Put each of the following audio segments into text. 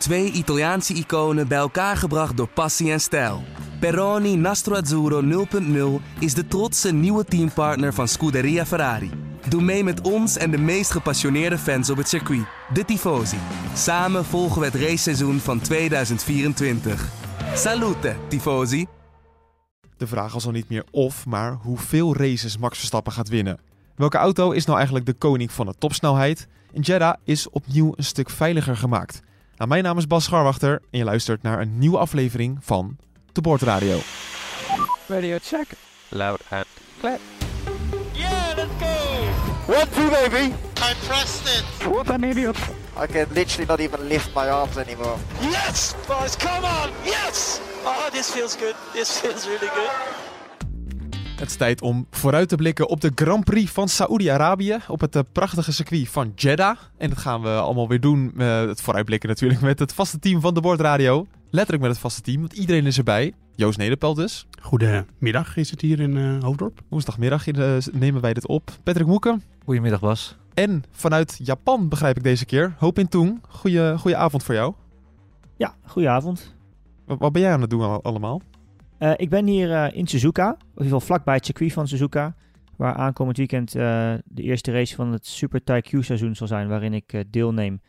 Twee Italiaanse iconen bij elkaar gebracht door passie en stijl. Peroni Nastro Azzurro 0.0 is de trotse nieuwe teampartner van Scuderia Ferrari. Doe mee met ons en de meest gepassioneerde fans op het circuit, de Tifosi. Samen volgen we het raceseizoen van 2024. Salute, Tifosi! De vraag is al niet meer of, maar hoeveel races Max Verstappen gaat winnen. Welke auto is nou eigenlijk de koning van de topsnelheid? En Jeddah is opnieuw een stuk veiliger gemaakt. Nou, mijn naam is Bas Scharwachter en je luistert naar een nieuwe aflevering van De Boordradio. Radio check. Loud and clear. Yeah, let's go! One, two, baby. I pressed it. What an idiot. I can literally not even lift my arms anymore. Yes, boys, come on! Yes! Oh, this feels good. This feels really good. Het is tijd om vooruit te blikken op de Grand Prix van Saoedi-Arabië. Op het eh, prachtige circuit van Jeddah. En dat gaan we allemaal weer doen. eh, het vooruitblikken natuurlijk met het vaste team van de Boordradio. Letterlijk met het vaste team, want iedereen is erbij. Joost Nederpelt dus. Goedemiddag is het hier in eh, Hoofddorp. Woensdagmiddag nemen wij dit op. Patrick Moeken. Goedemiddag Bas. En vanuit Japan begrijp ik deze keer. Hoop in Toon. Goeie, goeie avond voor jou. Ja, goedenavond. Wat, wat ben jij aan het doen al- allemaal? Eh, ik ben hier eh, in Suzuka, in ieder geval vlakbij het circuit van Suzuka, waar aankomend weekend eh, de eerste race van het Super Taikyu seizoen zal zijn, waarin ik eh, deelneem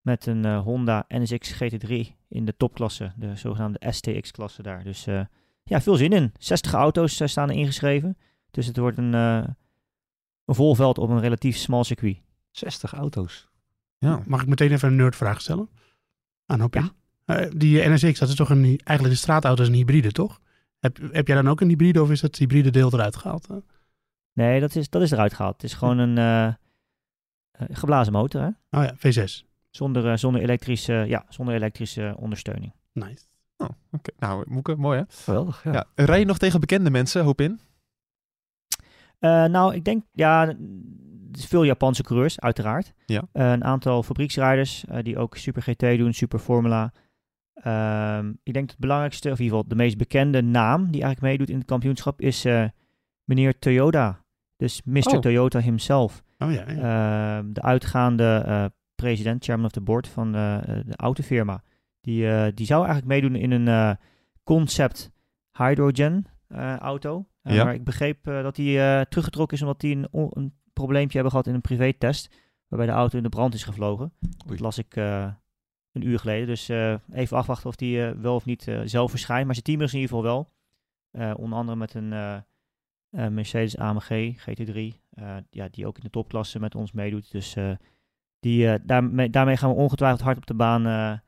met een eh, Honda NSX GT3 in de topklasse, de zogenaamde STX-klasse daar. Dus eh, ja, veel zin in. 60 auto's staan er ingeschreven, dus het wordt een, eh een vol veld op een relatief smal circuit. 60 auto's. Ja. Mag ik meteen even een nerdvraag stellen? Aan Hopin. Ja. Eh, die NSX, dat is toch een, eigenlijk de straatauto is een hybride, toch? Heb, heb jij dan ook een hybride of is het hybride deel eruit gehaald? eh? Nee, dat is, dat is eruit gehaald. Het is gewoon een eh, eh, geblazen motor, hè? Oh ja, V6. Zonder, eh, zonder, elektrische, ja, zonder elektrische ondersteuning. Nice. Oh, oké. Nou, Moeken, mooi hè? Geweldig, ja. Ja. Rij je nog tegen bekende mensen, hoop in? Eh, nou, ik denk, ja, is veel Japanse coureurs, uiteraard. Ja. Een aantal fabrieksrijders eh, die ook Super GT doen, Super Formula. Ehm, ik denk het belangrijkste, of in ieder geval de meest bekende naam die eigenlijk meedoet in het kampioenschap, is eh, meneer Toyota. Dus Mr. Oh. Toyota himself. Oh ja, ja. Ehm, de uitgaande eh, president, chairman of the board van eh, de autofirma. Die, die zou eigenlijk meedoen in een concept hydrogen auto. Ja. Maar ik begreep dat hij teruggetrokken is omdat hij een, probleempje hebben gehad in een privé-test. Waarbij de auto in de brand is gevlogen. Dat las ik een uur geleden. Dus eh, even afwachten of hij eh, wel of niet eh, zelf verschijnt. Maar zijn team is in ieder geval wel. Onder andere met een Mercedes AMG GT3. eh, ja, die ook in de topklasse met ons meedoet. Dus die, daarmee, daarmee gaan we ongetwijfeld hard op de baan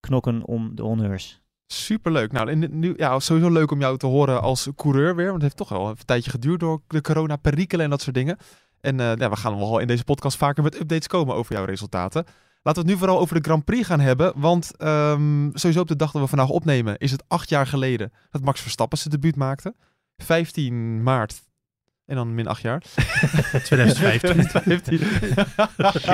knokken om de honneurs. Superleuk. Nou, nu, ja, sowieso leuk om jou te horen als coureur weer. Want het heeft toch wel een tijdje geduurd door de corona-perikelen en dat soort dingen. En ja, we gaan wel in deze podcast vaker met updates komen over jouw resultaten. Laten we het nu vooral over de Grand Prix gaan hebben. Want ehm, sowieso op de dag dat we vandaag opnemen is het acht jaar geleden dat Max Verstappen zijn debuut maakte. 15 maart. En dan min acht jaar. 2015. 2015.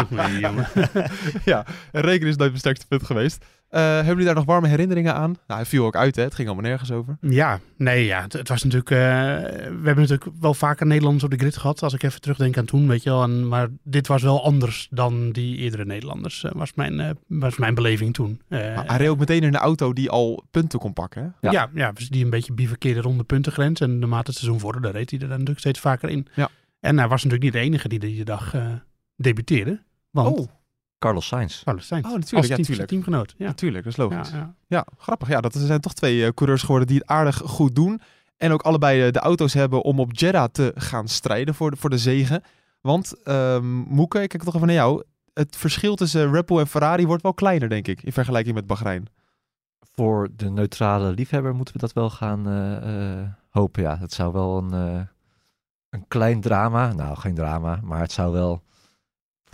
jongen, jongen. ja, rekenen is nooit mijn sterkste punt geweest. Eh, hebben jullie daar nog warme herinneringen aan? Nou, hij viel ook uit, hè? Het ging allemaal nergens over. Ja, nee, ja, het, het was natuurlijk... eh, we hebben natuurlijk wel vaker Nederlanders op de grid gehad. Als ik even terugdenk aan toen, weet je wel. En, maar dit was wel anders dan die eerdere Nederlanders. eh, was, mijn, eh, was mijn beleving toen. Eh, Maar hij reed ook meteen in een auto die al punten kon pakken. Hè? Ja. Ja, ja, dus die een beetje bivakkeerde rond de puntengrens. En naarmate het seizoen vorderde, reed hij er dan natuurlijk steeds vaker in. Ja. En hij was natuurlijk niet de enige die die dag eh, debuteerde. Want Oh, Carlos Sainz. Carlos Sainz. Oh, natuurlijk, als ja, team- tuurlijk. teamgenoot. Ja. natuurlijk, dat is logisch. Ja, Ja, ja. grappig. Ja, dat er zijn toch twee eh, coureurs geworden die het aardig goed doen. En ook allebei eh, de auto's hebben om op Jeddah te gaan strijden voor de, voor de zegen. Want, ehm Moeke, ik kijk toch even naar jou. Het verschil tussen Red Bull en Ferrari wordt wel kleiner, denk ik, in vergelijking met Bahrein. Voor de neutrale liefhebber moeten we dat wel gaan eh, eh, hopen. Ja, het zou wel een, eh, een klein drama, nou geen drama, maar het zou wel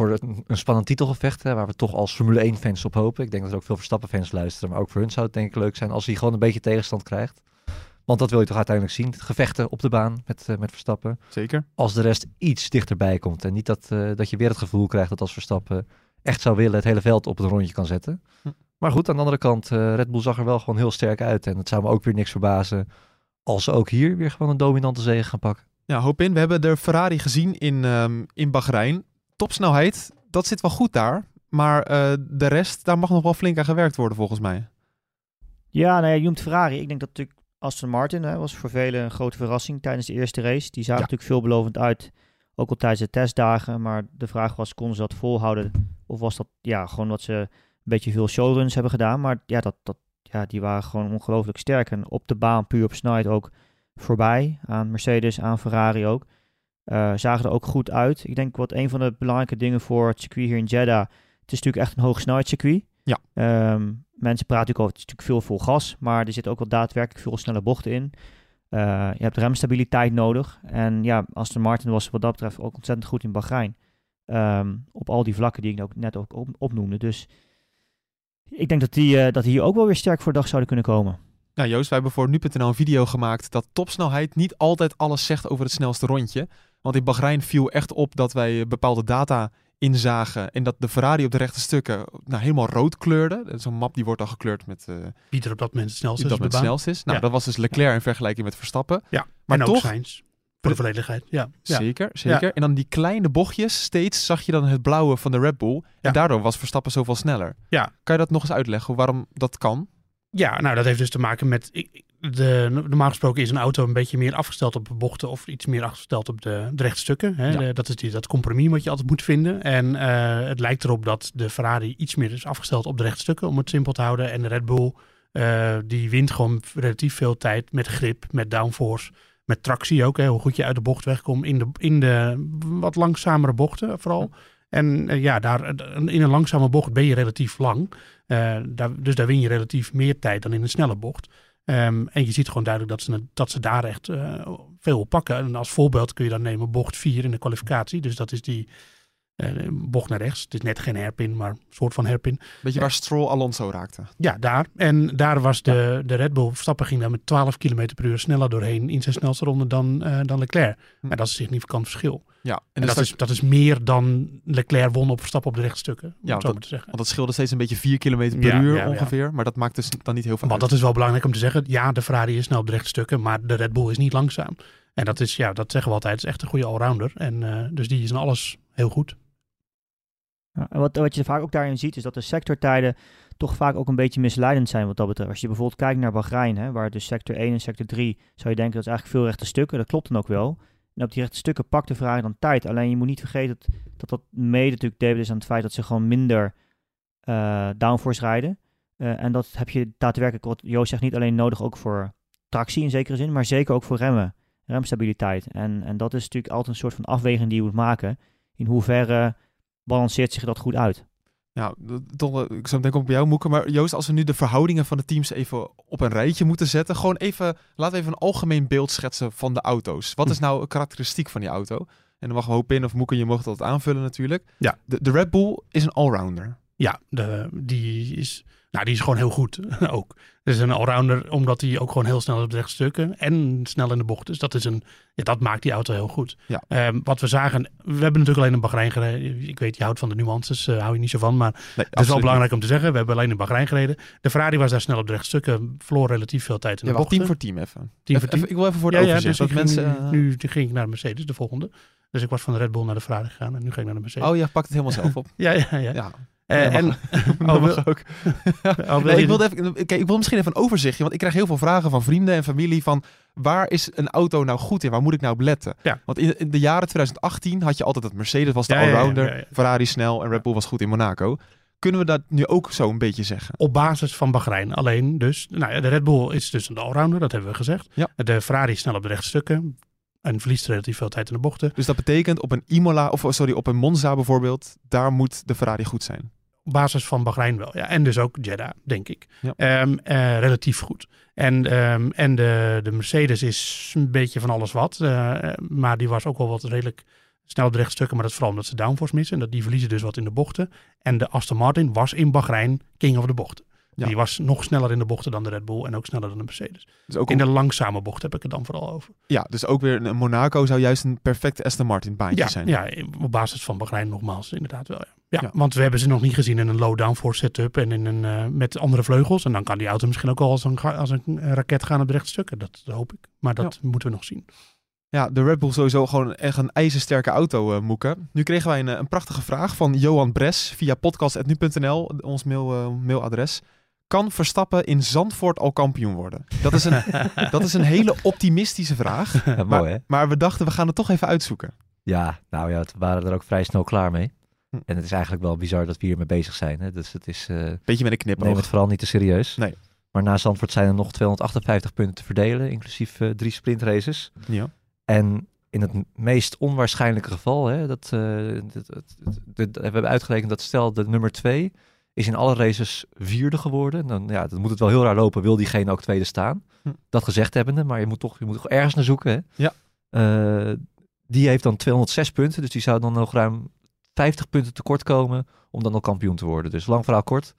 voor een, een spannend titelgevecht, hè, waar we toch als Formule 1 fans op hopen. Ik denk dat er ook veel Verstappen fans luisteren, maar ook voor hun zou het denk ik leuk zijn als hij gewoon een beetje tegenstand krijgt. Want dat wil je toch uiteindelijk zien, gevechten op de baan met, eh, met Verstappen. Zeker. als de rest iets dichterbij komt. En niet dat, eh, dat je weer het gevoel krijgt dat als Verstappen echt zou willen het hele veld op een rondje kan zetten. Hm. Maar goed, aan de andere kant, eh, Red Bull zag er wel gewoon heel sterk uit. En het zou me ook weer niks verbazen als ze ook hier weer gewoon een dominante zege gaan pakken. Ja, hoop in. We hebben de Ferrari gezien in, ehm in Bahrein. Topsnelheid, dat zit wel goed daar. Maar eh, de rest, daar mag nog wel flink aan gewerkt worden volgens mij. Ja, nou ja, je noemt Ferrari. Ik denk dat natuurlijk Aston Martin hè, was voor velen een grote verrassing tijdens de eerste race. Die zagen Ja. natuurlijk veelbelovend uit, ook al tijdens de testdagen. Maar de vraag was, konden ze dat volhouden? Of was dat ja, gewoon dat ze een beetje veel showruns hebben gedaan? Maar ja, dat, dat, ja die waren gewoon ongelooflijk sterk. En op de baan, puur op snelheid ook voorbij. Aan Mercedes, aan Ferrari ook. Eh, zagen er ook goed uit. Ik denk wat een van de belangrijke dingen voor het circuit hier in Jeddah. Het is natuurlijk echt een hoogsnelheidscircuit. Ja. Ehm, mensen praten natuurlijk over, het is natuurlijk veel vol gas, maar er zitten ook wel daadwerkelijk veel snelle bochten in. Eh, je hebt remstabiliteit nodig. En ja, Aston Martin was wat dat betreft ook ontzettend goed in Bahrein. Ehm, op al die vlakken die ik ook net ook op, opnoemde. Dus ik denk dat die, eh, dat die hier ook wel weer sterk voor de dag zouden kunnen komen. Nou Joost, wij hebben voor nu.nl een video gemaakt dat topsnelheid niet altijd alles zegt over het snelste rondje. Want in Bahrein viel echt op dat wij eh, bepaalde data inzagen en dat de Ferrari op de rechte stukken nou, helemaal rood kleurde. Dat is Zo'n map die wordt dan gekleurd met uh, Wie er op dat moment het snelste dat is op het snelst is. Nou, Ja. dat was dus Leclerc in vergelijking met Verstappen. Ja, Maar en ook toch, Sainz. Voor de volledigheid, ja. zeker, zeker. En dan die kleine bochtjes, steeds zag je dan het blauwe van de Red Bull. Ja. En daardoor was Verstappen zoveel sneller. Ja. Kan je dat nog eens uitleggen, waarom dat kan? Ja, nou dat heeft dus te maken met. ik- De, normaal gesproken is een auto een beetje meer afgesteld op de bochten of iets meer afgesteld op de, de rechte stukken. Hè? Ja. De- dat is die, dat compromis wat je altijd moet vinden. En eh, het lijkt erop dat de Ferrari iets meer is afgesteld op de rechte stukken, om het simpel te houden. En de Red Bull, eh, die wint gewoon relatief veel tijd met grip, met downforce, met tractie ook. Hè? Hoe goed je uit de bocht wegkomt in de, in de wat langzamere bochten vooral. En eh, ja, daar, in een langzame bocht ben je relatief lang. Daar, dus daar win je relatief meer tijd dan in een snelle bocht. Ehm, en je ziet gewoon duidelijk dat ze, dat ze daar echt eh, veel op pakken. En als voorbeeld kun je dan nemen bocht 4 in de kwalificatie. Dus dat is die bocht naar rechts. Het is net geen hairpin, maar een soort van hairpin. Weet je waar Stroll Alonso raakte? Ja, daar. En daar was de, de Red Bull, Verstappen ging daar met 12 km per uur sneller doorheen in zijn snelste ronde dan, eh, dan Leclerc. Hm. Maar dat is een significant verschil. Ja, en, En dus dat, is, dat is meer dan Leclerc won op Verstappen op de rechtstukken. Ja, zo dat- maar te zeggen. Want dat scheelde steeds een beetje 4 km per Ja, uur ja, ongeveer. Maar dat maakt dus dan niet heel veel Maar uit. dat is wel belangrijk om te zeggen. Ja, de Ferrari is snel op de rechte stukken, maar de Red Bull is niet langzaam. En dat is, ja, dat zeggen we altijd, is echt een goede allrounder. En eh, dus die is in alles heel goed. En wat, wat je vaak ook daarin ziet, is dat de sectortijden toch vaak ook een beetje misleidend zijn wat dat betreft. Als je bijvoorbeeld kijkt naar Bahrein, hè, waar dus sector 1 en sector 3, zou je denken dat is eigenlijk veel rechte stukken. Dat klopt dan ook wel. En op die rechte stukken pakt de Ferrari dan tijd. Alleen je moet niet vergeten dat dat, mede natuurlijk debet is aan het feit dat ze gewoon minder eh, downforce rijden. Eh, en dat heb je daadwerkelijk, wat Joost zegt, niet alleen nodig ook voor tractie in zekere zin, maar zeker ook voor remmen, remstabiliteit. En, en dat is natuurlijk altijd een soort van afweging die je moet maken. In hoeverre balanceert zich dat goed uit? Toch, eh, ik zou denk ik op jou moeken. Maar Joost, als we nu de verhoudingen van de teams even op een rijtje moeten zetten. Gewoon even, laten we even een algemeen beeld schetsen van de auto's. Wat is Hm. nou een karakteristiek van die auto? En dan mag we Hopin of Moeken, je mag dat aanvullen natuurlijk. Ja. De, de Red Bull is een allrounder. Ja, de, die, is, nou, die is gewoon heel goed ook. Het is een allrounder omdat hij ook gewoon heel snel op de rechte stukken en snel in de bocht is. Dat, is een, ja, dat maakt die auto heel goed. Ja. Ehm, wat we zagen, we hebben natuurlijk alleen in Bahrein gereden. Ik weet, je houdt van de nuances, eh, hou je niet zo van. Maar Nee, het is wel belangrijk om te zeggen, we hebben alleen in Bahrein gereden. De Ferrari was daar snel op de rechte stukken, verloor relatief veel tijd in Ja, de bochten. team voor team even. Team voor Even- team. even- ik wil even voor de ja, ja, overzicht. dus ging, mensen, eh, nu ging ik naar de Mercedes, de volgende. Dus ik was van de Red Bull naar de Ferrari gegaan en nu ga ik naar de Mercedes. Oh, je pakt het helemaal zelf op. Ja, ja, ja. Ja, Eh, en, wil- ook. wil Nee, je- ik, wilde even, kijk, ik wil misschien even een overzichtje, want ik krijg heel veel vragen van vrienden en familie van waar is een auto nou goed in? Waar moet ik nou op letten? Ja. Want in, in de jaren 2018 had je altijd dat Mercedes was de Ja, allrounder, ja. Ferrari snel en Red Bull was goed in Monaco. Kunnen we dat nu ook zo een beetje zeggen? Op basis van Bahrein alleen dus. Nou ja, de Red Bull is dus een allrounder, dat hebben we gezegd. De Ferrari is snel op de rechtstukken. En verliest relatief veel tijd in de bochten. Dus dat betekent op een Imola, of sorry, op een Monza bijvoorbeeld, daar moet de Ferrari goed zijn. Op basis van Bahrein wel. Ja. En dus ook Jeddah, denk ik. Ja. Ehm, eh, relatief goed. En, ehm, en de, de Mercedes is een beetje van alles wat. eh, maar die was ook wel wat redelijk snel op de rechtstukken. Maar dat is vooral omdat ze downforce missen. En dat die verliezen dus wat in de bochten. En de Aston Martin was in Bahrein king of de bochten. Ja. Die was nog sneller in de bochten dan de Red Bull. En ook sneller dan de Mercedes. Dus ook In de langzame bocht heb ik het dan vooral over. ja, dus ook weer een Monaco zou juist een perfecte Aston Martin baantje Ja, zijn. ja, op basis van Bahrein nogmaals, inderdaad wel. Ja. Ja, want we hebben ze nog niet gezien in een low downforce setup en in een, eh, met andere vleugels. En dan kan die auto misschien ook al als een, als een raket gaan op de rechte stukken. Dat, dat hoop ik. Maar dat moeten we nog zien. Ja, de Red Bull sowieso gewoon echt een ijzersterke auto, eh Moeken. Nu kregen wij een, eh, een prachtige vraag van Johan Bres via podcast.nu.nl, ons mail, eh, mailadres. Kan Verstappen in Zandvoort al kampioen worden? Dat is een, dat is een hele optimistische vraag. Ja, Maar, we dachten, we gaan het toch even uitzoeken. Ja, nou ja, we waren er ook vrij snel klaar mee. Hm. En het is eigenlijk wel bizar dat we hiermee bezig zijn. Hè? Dus het is, eh, Beetje met een neem het vooral niet te serieus. Nee. Maar na Zandvoort zijn er nog 258 punten te verdelen, inclusief eh, drie sprintraces. Ja. En in het meest onwaarschijnlijke geval, hè, dat, eh, dat, dat- dat- we hebben uitgerekend dat stel de nummer twee is in alle races vierde geworden. Dan, ja, dan moet het wel heel raar lopen, wil diegene ook tweede staan. Hm. Dat gezegd hebbende, maar je moet toch, je moet toch ergens naar zoeken. Hè? Ja. Eh, die heeft dan 206 punten, dus die zou dan nog ruim 50 punten tekort komen om dan al kampioen te worden. Dus lang verhaal kort.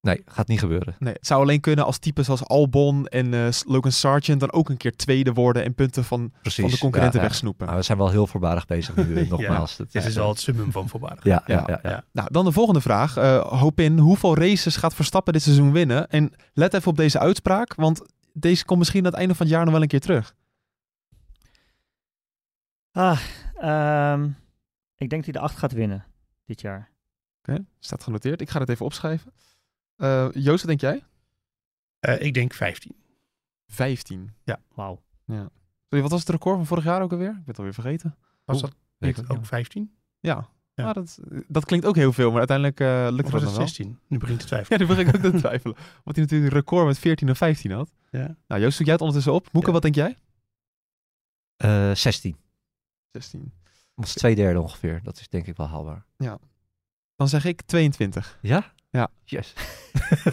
Nee, gaat niet gebeuren. Nee, het zou alleen kunnen als types als Albon en eh, Logan Sargent dan ook een keer tweede worden en punten van, Precies. van de concurrenten Ja, ja. wegsnoepen. Maar we zijn wel heel voorbarig bezig nu, eh, nogmaals. Dat Dit is wel het summum van voorbarig. Ja, Ja. ja, ja, ja. Ja. Nou, dan de volgende vraag. Eh, hoop in, hoeveel races gaat Verstappen dit seizoen winnen? En let even op deze uitspraak, want deze komt misschien aan het einde van het jaar nog wel een keer terug. Ah, ehm, ik denk dat hij de 8 gaat winnen dit jaar. Oké, staat genoteerd. Ik ga het even opschrijven. Eh Joost, wat denk jij? Eh, ik denk 15. 15. Wauw. Sorry, wat was het record van vorig jaar ook alweer? Ik ben het alweer vergeten. Was dat niet ook ook niet. 15? Ja, Ja. Maar dat, dat klinkt ook heel veel, maar uiteindelijk eh, lukt Of het was dan het wel. 16? Nu begint te twijfelen. Ja, nu begin ik ook te twijfelen. Want hij natuurlijk een record met 14 en 15 had. Ja. Nou, Joost, zoek jij het ondertussen op. Moeke, Ja. wat denk jij? Eh, 16. 16. Dat is twee derde ongeveer. Dat is denk ik wel haalbaar. Dan zeg ik 22 Ja? Ja. Yes.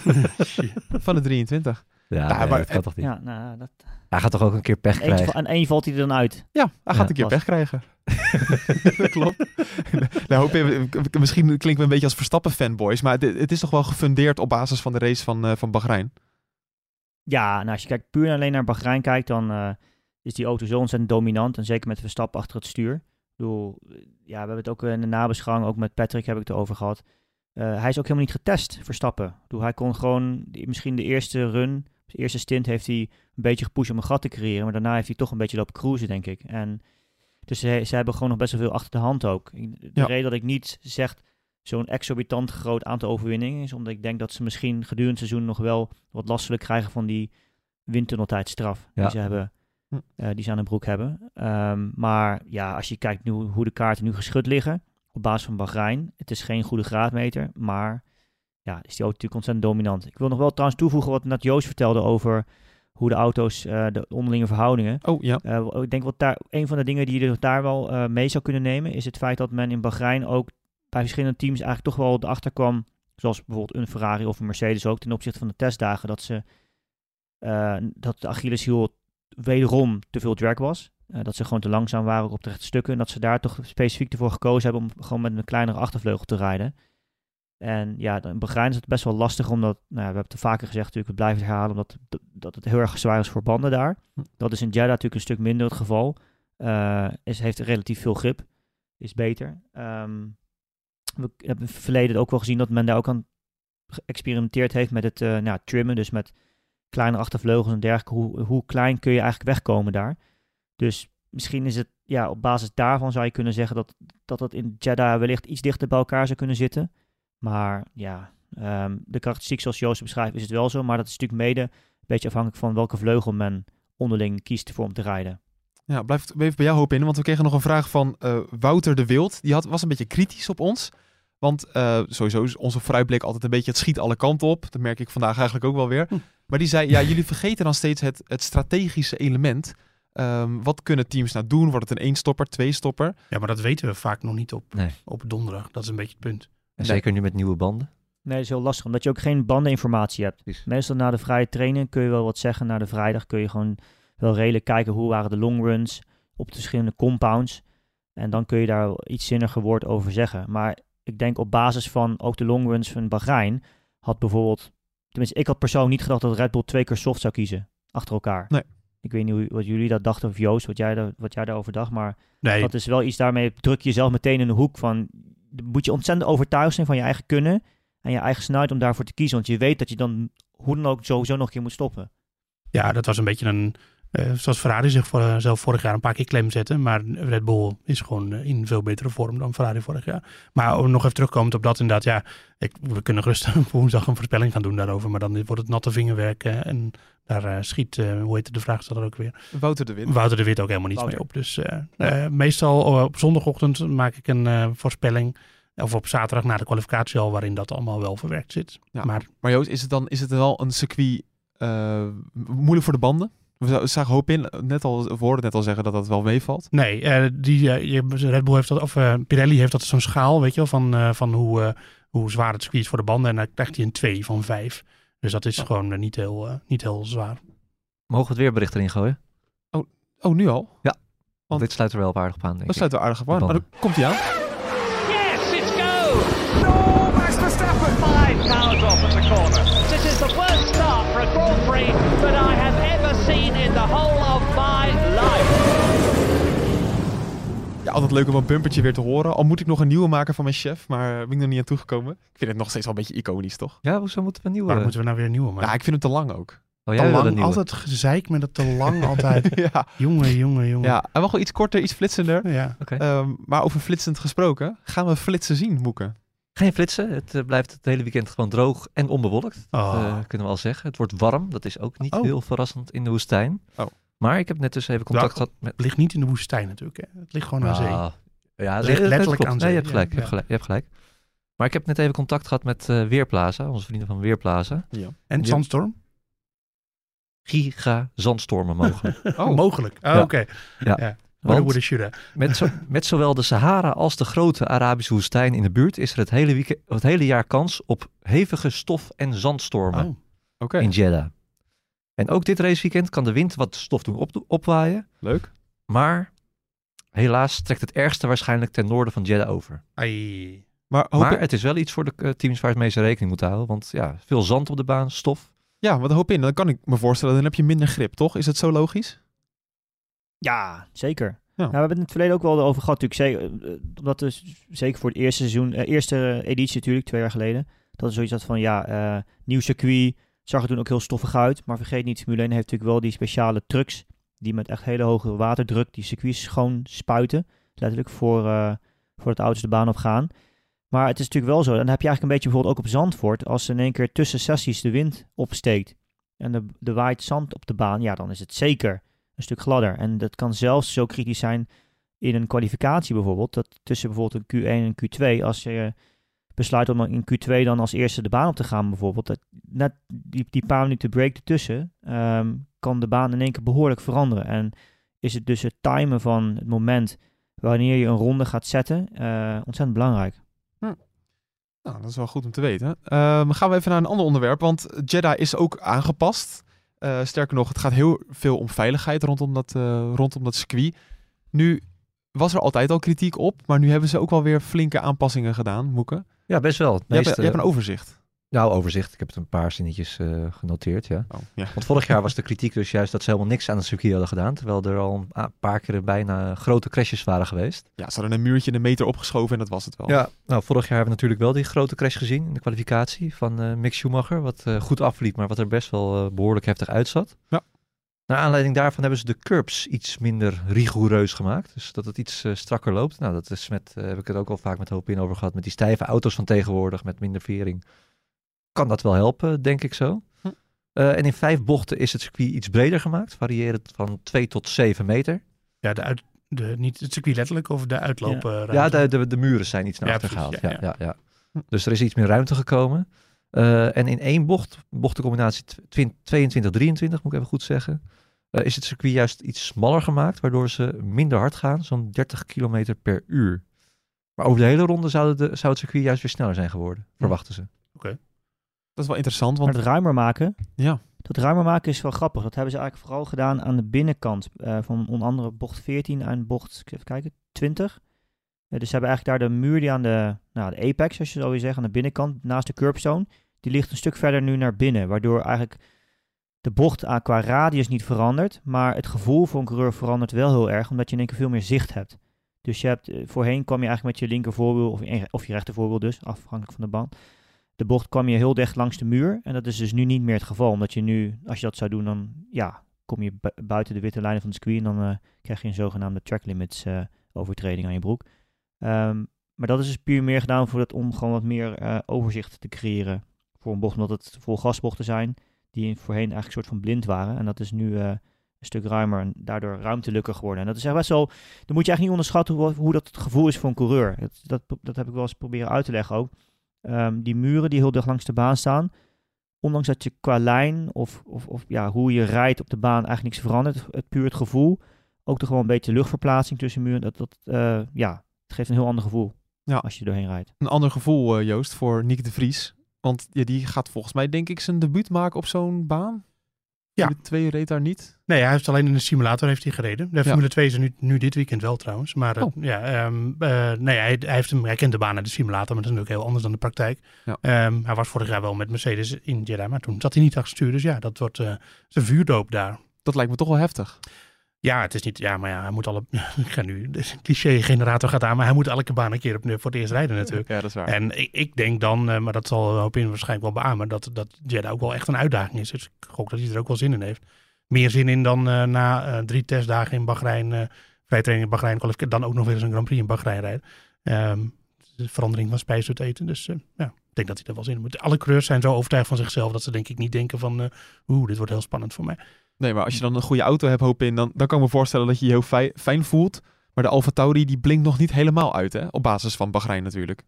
van de 23. Ja, Ja, nee, maar dat kan toch niet. Ja, nou, dat, Hij gaat toch ook een keer pech krijgen? aan één valt hij er dan uit. Ja, hij gaat Ja, een keer was- pech krijgen. dat klopt. nou, hoop je, misschien klinken we een beetje als Verstappen-fanboys, maar het, het is toch wel gefundeerd op basis van de race van, eh, van Bahrein. Ja, nou, als je kijkt, puur en alleen naar Bahrein kijkt, dan eh, is die auto zo ontzettend dominant. En zeker met Verstappen achter het stuur. Ik bedoel, eh, ja, we hebben het ook in de nabeschouwing, ook met Patrick heb ik het over gehad. Eh, hij is ook helemaal niet getest, Verstappen. Bedoel, hij kon gewoon, die- misschien de eerste run, de eerste stint heeft hij een beetje gepusht om een gat te creëren. Maar daarna heeft hij toch een beetje lopen cruisen, denk ik. En dus ze, ze hebben gewoon nog best wel veel achter de hand ook. De Ja. reden dat ik niet zeg zo'n exorbitant groot aantal overwinningen is omdat ik denk dat ze misschien gedurende het seizoen nog wel wat last zullen krijgen van die windtunneltijdstraf Ja. die ze hebben, Hm. eh, die ze aan de broek hebben. Ehm, maar ja, als je kijkt nu hoe de kaarten nu geschud liggen op basis van Bahrein, het is geen goede graadmeter, maar ja, is die auto natuurlijk ontzettend dominant. Ik wil nog wel trouwens toevoegen wat net Joost vertelde over hoe de auto's, eh, de onderlinge verhoudingen. Oh ja, Eh, ik denk wat daar, een van de dingen die je daar wel eh, mee zou kunnen nemen, is het feit dat men in Bahrein ook bij verschillende teams eigenlijk toch wel erachter kwam, zoals bijvoorbeeld een Ferrari of een Mercedes ook, ten opzichte van de testdagen, dat ze dat de Achilleshiel wederom te veel drag was. Eh, dat ze gewoon te langzaam waren op de stukken. En dat ze daar toch specifiek ervoor gekozen hebben om gewoon met een kleinere achtervleugel te rijden. En ja, dan- in Bahrein is het best wel lastig, omdat, nou ja, we hebben het er vaker gezegd natuurlijk, we blijven het herhalen, omdat dat, het heel erg zwaar is voor banden daar. Hm. Dat is in Jeddah natuurlijk een stuk minder het geval. Eh is, heeft relatief veel grip, is beter. Ehm, we hebben in het verleden ook wel gezien dat men daar ook aan geëxperimenteerd heeft met het eh, nou, trimmen, dus met kleine achtervleugels en dergelijke. Hoe, hoe klein kun je eigenlijk wegkomen daar? Dus misschien is het, ja, op basis daarvan zou je kunnen zeggen dat dat, dat in Jeddah wellicht iets dichter bij elkaar zou kunnen zitten. Maar ja, ehm, de karakteristiek zoals Joost beschrijft is het wel zo, maar dat is natuurlijk mede een beetje afhankelijk van welke vleugel men onderling kiest voor om te rijden. ja blijf even bij jou hoop in, want we kregen nog een vraag van eh, Wouter de Wild. Die had, was een beetje kritisch op ons. Want eh, sowieso is onze vooruitblik altijd een beetje het schiet alle kanten op. Dat merk ik vandaag eigenlijk ook wel weer. Hm. Maar die zei, ja, jullie vergeten dan steeds het, het strategische element. Ehm, wat kunnen teams nou doen? Wordt het een één-stopper, twee-stopper? Ja, maar dat weten we vaak nog niet op, Nee. op donderdag. Dat is een beetje het punt. En Nee. zeker nu met nieuwe banden. Nee, dat is heel lastig, omdat je ook geen bandeninformatie hebt. Precies. Meestal na de vrije training kun je wel wat zeggen. Na de vrijdag kun je gewoon wel redelijk kijken hoe waren de long runs op de verschillende compounds. En dan kun je daar iets zinniger woord over zeggen. Maar ik denk op basis van ook de long runs van Bahrein had bijvoorbeeld... Tenminste, ik had persoonlijk niet gedacht dat Red Bull twee keer soft zou kiezen. Achter elkaar. Nee. Ik weet niet hoe, wat jullie dat dachten of Joost, wat jij, daar, wat jij daarover dacht. Maar Nee, dat is wel iets daarmee druk je jezelf meteen in de hoek van... Moet je ontzettend overtuigd zijn van je eigen kunnen en je eigen snelheid om daarvoor te kiezen. Want je weet dat je dan hoe dan ook sowieso nog een keer moet stoppen. ja, dat was een beetje een, eh, zoals Ferrari zich voor, eh, zelf vorig jaar een paar keer klem zette. Maar Red Bull is gewoon eh, in veel betere vorm dan Ferrari vorig jaar. Maar om nog even terugkomend op dat inderdaad, ja, ik, we kunnen rustig woensdag een voorspelling gaan doen daarover. Maar dan wordt het natte vingerwerk en daar schiet, hoe heet de vraagsteller ook weer? Wouter de Win. Wouter de Wit ook helemaal niets Wouter. mee op. Dus meestal op zondagochtend maak ik een voorspelling. Of op zaterdag na de kwalificatie al, waarin dat allemaal wel verwerkt zit. Ja. Maar Maar Joost, is het dan is het wel een circuit moeilijk voor de banden? We za- zagen hoop in, net al, we hoorden net al zeggen dat dat wel meevalt. Nee, eh, die, eh, je, Red Bull heeft dat, of eh, Pirelli heeft dat zo'n schaal, weet je wel, van, eh, van hoe, eh, hoe zwaar het circuit is voor de banden. En dan krijgt hij een 2 van 5. Dus dat is gewoon niet, heel, eh, niet heel zwaar. Mogen we het weerbericht erin gooien? Oh, nu al? Want Want- dit sluit er wel op aardig op aan, denk Dat ik. sluit wel aardig op aan. Maar komt hij aan. Cars off at the corner. This is the worst start for a Grand Prix that I have ever seen in the whole of my life. Ja, altijd leuk om een bumpertje weer te horen. Al moet ik nog een nieuwe maken van mijn chef, maar eh, ben ik nog niet aan toegekomen. Ik vind het nog steeds wel een beetje iconisch, toch? Ja, hoezo moeten we een nieuwe... Waarom moeten we nou weer een nieuwe maken? Ja, ik vind hem te lang ook. Oh, te lang, altijd gezeik met het te lang altijd. ja. jongen, jongen, jongen. ja, en wel gewoon iets korter, iets flitsender. Ja. Oké. Ehm, maar over flitsend gesproken, gaan we flitsen zien, Moeken? Geen flitsen. Het eh, blijft het hele weekend gewoon droog en onbewolkt. Dat Oh. eh, kunnen we al zeggen. Het wordt warm. Dat is ook niet Oh. heel verrassend in de woestijn. Oh. Maar ik heb net dus even contact gehad met... Het ligt niet in de woestijn natuurlijk. Hè. Het ligt gewoon aan zee. Nou, Ja, Het ligt letterlijk aan Nee, je zee, hebt gelijk, ja, je, hebt gelijk, je hebt gelijk. Maar ik heb net even contact gehad met eh, Weerplaza, onze vrienden van Weerplaza. En Ja. zandstorm? Giga zandstormen mogelijk. Oh. Mogelijk. Oh, Ja. Oké. Ja. Want- met, zo, met zowel de Sahara als de grote Arabische woestijn in de buurt is er het hele, weekend, het hele jaar kans op hevige stof- en zandstormen Oh. Oké, in Jeddah. En ook dit raceweekend kan de wind wat stof doen op, opwaaien. leuk. Maar helaas trekt het ergste waarschijnlijk ten noorden van Jeddah over. Ai. Maar, hoop Maar ik- het is wel iets voor de eh, teams waar het meeste rekening moeten houden. Want ja, veel zand op de baan, stof. ja, wat hoop in. Dan kan ik me voorstellen, dan heb je minder grip, toch? Is het zo logisch? Ja, zeker. Ja. Nou, we hebben het in het verleden ook wel over gehad, natuurlijk. Zeker, eh, omdat we s- zeker voor het eerste seizoen, eh, eerste editie natuurlijk, twee jaar geleden, dat is zoiets had van, ja, eh, nieuw circuit, zag er toen ook heel stoffig uit. Maar vergeet niet, Formule 1 heeft natuurlijk wel die speciale trucks, die met echt hele hoge waterdruk die circuits schoon spuiten. Letterlijk voor, eh voordat de auto's de baan op gaan. Maar het is natuurlijk wel zo, en dan heb je eigenlijk een beetje bijvoorbeeld ook op Zandvoort, als in één keer tussen sessies de wind opsteekt en de, de waait zand op de baan, ja, dan is het zeker een stuk gladder. En dat kan zelfs zo kritisch zijn in een kwalificatie bijvoorbeeld. Dat tussen bijvoorbeeld een Q1 en Q2, als je besluit om in Q2 dan als eerste de baan op te gaan bijvoorbeeld, dat net die, die paar minuten break ertussen, ehm, kan de baan in één keer behoorlijk veranderen. En is het dus het timen van het moment wanneer je een ronde gaat zetten eh, ontzettend belangrijk. Nou, dat is wel goed om te weten. Ehm, gaan we even naar een ander onderwerp, want Jeddah is ook aangepast. Eh, sterker nog, het gaat heel veel om veiligheid rondom dat, eh, rondom dat circuit. Nu was er altijd al kritiek op, maar nu hebben ze ook wel weer flinke aanpassingen gedaan, Moeke. Ja, best wel. Je hebt, je hebt een overzicht. Nou, overzicht. Ik heb het een paar zinnetjes eh, genoteerd, ja. Oh, ja. Want vorig jaar was de kritiek dus juist dat ze helemaal niks aan het circuit hadden gedaan. Terwijl er al een paar keer bijna grote crashes waren geweest. ja, ze hadden een muurtje een meter opgeschoven en dat was het wel. Ja, nou, vorig jaar hebben we natuurlijk wel die grote crash gezien in de kwalificatie van eh Mick Schumacher. Wat eh, goed afliep, maar wat er best wel eh, behoorlijk heftig uitzat. Ja. Naar aanleiding daarvan hebben ze de curbs iets minder rigoureus gemaakt. Dus dat het iets strakker loopt. Nou, dat is met, heb ik het ook al vaak met Hoop in over gehad. Met die stijve auto's van tegenwoordig, met minder vering. Kan dat wel helpen, denk ik zo. Hm. Eh, en in vijf bochten is het circuit iets breder gemaakt. Varierend van 2 tot 7 meter. Ja, de uit, de, niet het circuit letterlijk of de uitloop. Ja, de, de, de muren zijn iets naar Ja, achter gehaald. ja, Ja, ja. ja. Ja, Dus er is iets meer ruimte gekomen. Eh, en in één bocht, bochtencombinatie 22-23 moet ik even goed zeggen, eh, is het circuit juist iets smaller gemaakt, waardoor ze minder hard gaan, zo'n 30 km per uur. Maar over de hele ronde zou, de, zou het circuit juist weer sneller zijn geworden, verwachten ze. Dat is wel interessant, Maar want het ruimer maken, ja, dat ruimer maken is wel grappig. Dat hebben ze eigenlijk vooral gedaan aan de binnenkant. eh, van onder andere bocht 14 en bocht, ik even kijken, 20. Eh, dus ze hebben eigenlijk daar de muur die aan de, nou, de apex, als je zo wil zeggen, aan de binnenkant, naast de curbstone, die ligt een stuk verder nu naar binnen. Waardoor eigenlijk de bocht aan, qua radius niet verandert, maar het gevoel voor een coureur verandert wel heel erg, omdat je in één keer veel meer zicht hebt. Dus je hebt, eh, voorheen kwam je eigenlijk met je linker voorwiel, of, je- of je rechter voorwiel dus, afhankelijk van de band. De bocht kwam je heel dicht langs de muur. En dat is dus nu niet meer het geval. Omdat je nu, als je dat zou doen, dan ja, kom je bu- buiten de witte lijnen van de circuit en dan eh, krijg je een zogenaamde track limits eh, overtreding aan je broek. Ehm, maar dat is dus puur meer gedaan voor dat, om gewoon wat meer eh, overzicht te creëren voor een bocht, omdat het vol gasbochten zijn die voorheen eigenlijk een soort van blind waren. En dat is nu een stuk ruimer en daardoor ruimtelijker geworden. En dat is echt best wel, dan moet je eigenlijk niet onderschatten hoe, hoe dat het gevoel is voor een coureur. Dat, dat, dat heb ik wel eens proberen uit te leggen ook. Ehm, die muren die heel dicht langs de baan staan, ondanks dat je qua lijn of, of, of ja, hoe je rijdt op de baan eigenlijk niks verandert, het, het puur het gevoel, ook toch gewoon een beetje luchtverplaatsing tussen muren, dat, dat eh, ja, het geeft een heel ander gevoel Ja. als je doorheen rijdt. Een ander gevoel, eh, Joost, voor Nick de Vries. Want ja, die gaat volgens mij, denk ik, zijn debuut maken op zo'n baan. Ja. De twee reed daar niet. Nee, hij heeft alleen in de simulator heeft hij gereden. De Ja. Formule 2 is er nu, nu dit weekend wel trouwens. Maar eh, Oh. ja, ehm, eh, nee, hij, hij, heeft hem, hij kent de baan uit de simulator, maar dat is natuurlijk heel anders dan de praktijk. Ja. Ehm, hij was vorig jaar wel met Mercedes in Jeddah, maar toen zat hij niet achter stuur. Dus ja, dat wordt eh, zijn vuurdoop daar. Dat lijkt me toch wel heftig. Ja, het is niet. Ja, maar ja, hij moet alle. Ik ga nu. De cliché-generator gaat aan, maar hij moet elke baan een keer op, voor het eerst rijden natuurlijk. Ja, dat is waar. En ik, ik denk dan, eh, maar dat zal Hopin waarschijnlijk wel beamen, dat, dat Jeddah ook wel echt een uitdaging is. Dus ik gok dat hij er ook wel zin in heeft. Meer zin in dan eh, na eh, drie testdagen in Bahrein, eh vrije training in Bahrein, dan ook nog weer eens een Grand Prix in Bahrein rijden. Ehm, de verandering van spijs het eten. Dus ja, ik denk dat hij er wel zin in moet. Alle coureurs zijn zo overtuigd van zichzelf dat ze denk ik niet denken van, eh oeh, dit wordt heel spannend voor mij. Nee, maar als je dan een goede auto hebt, hoop in, dan, dan kan ik me voorstellen dat je je heel fijn, fijn voelt. Maar de Alfa Tauri, die blinkt nog niet helemaal uit, hè? Op basis van Bahrein natuurlijk.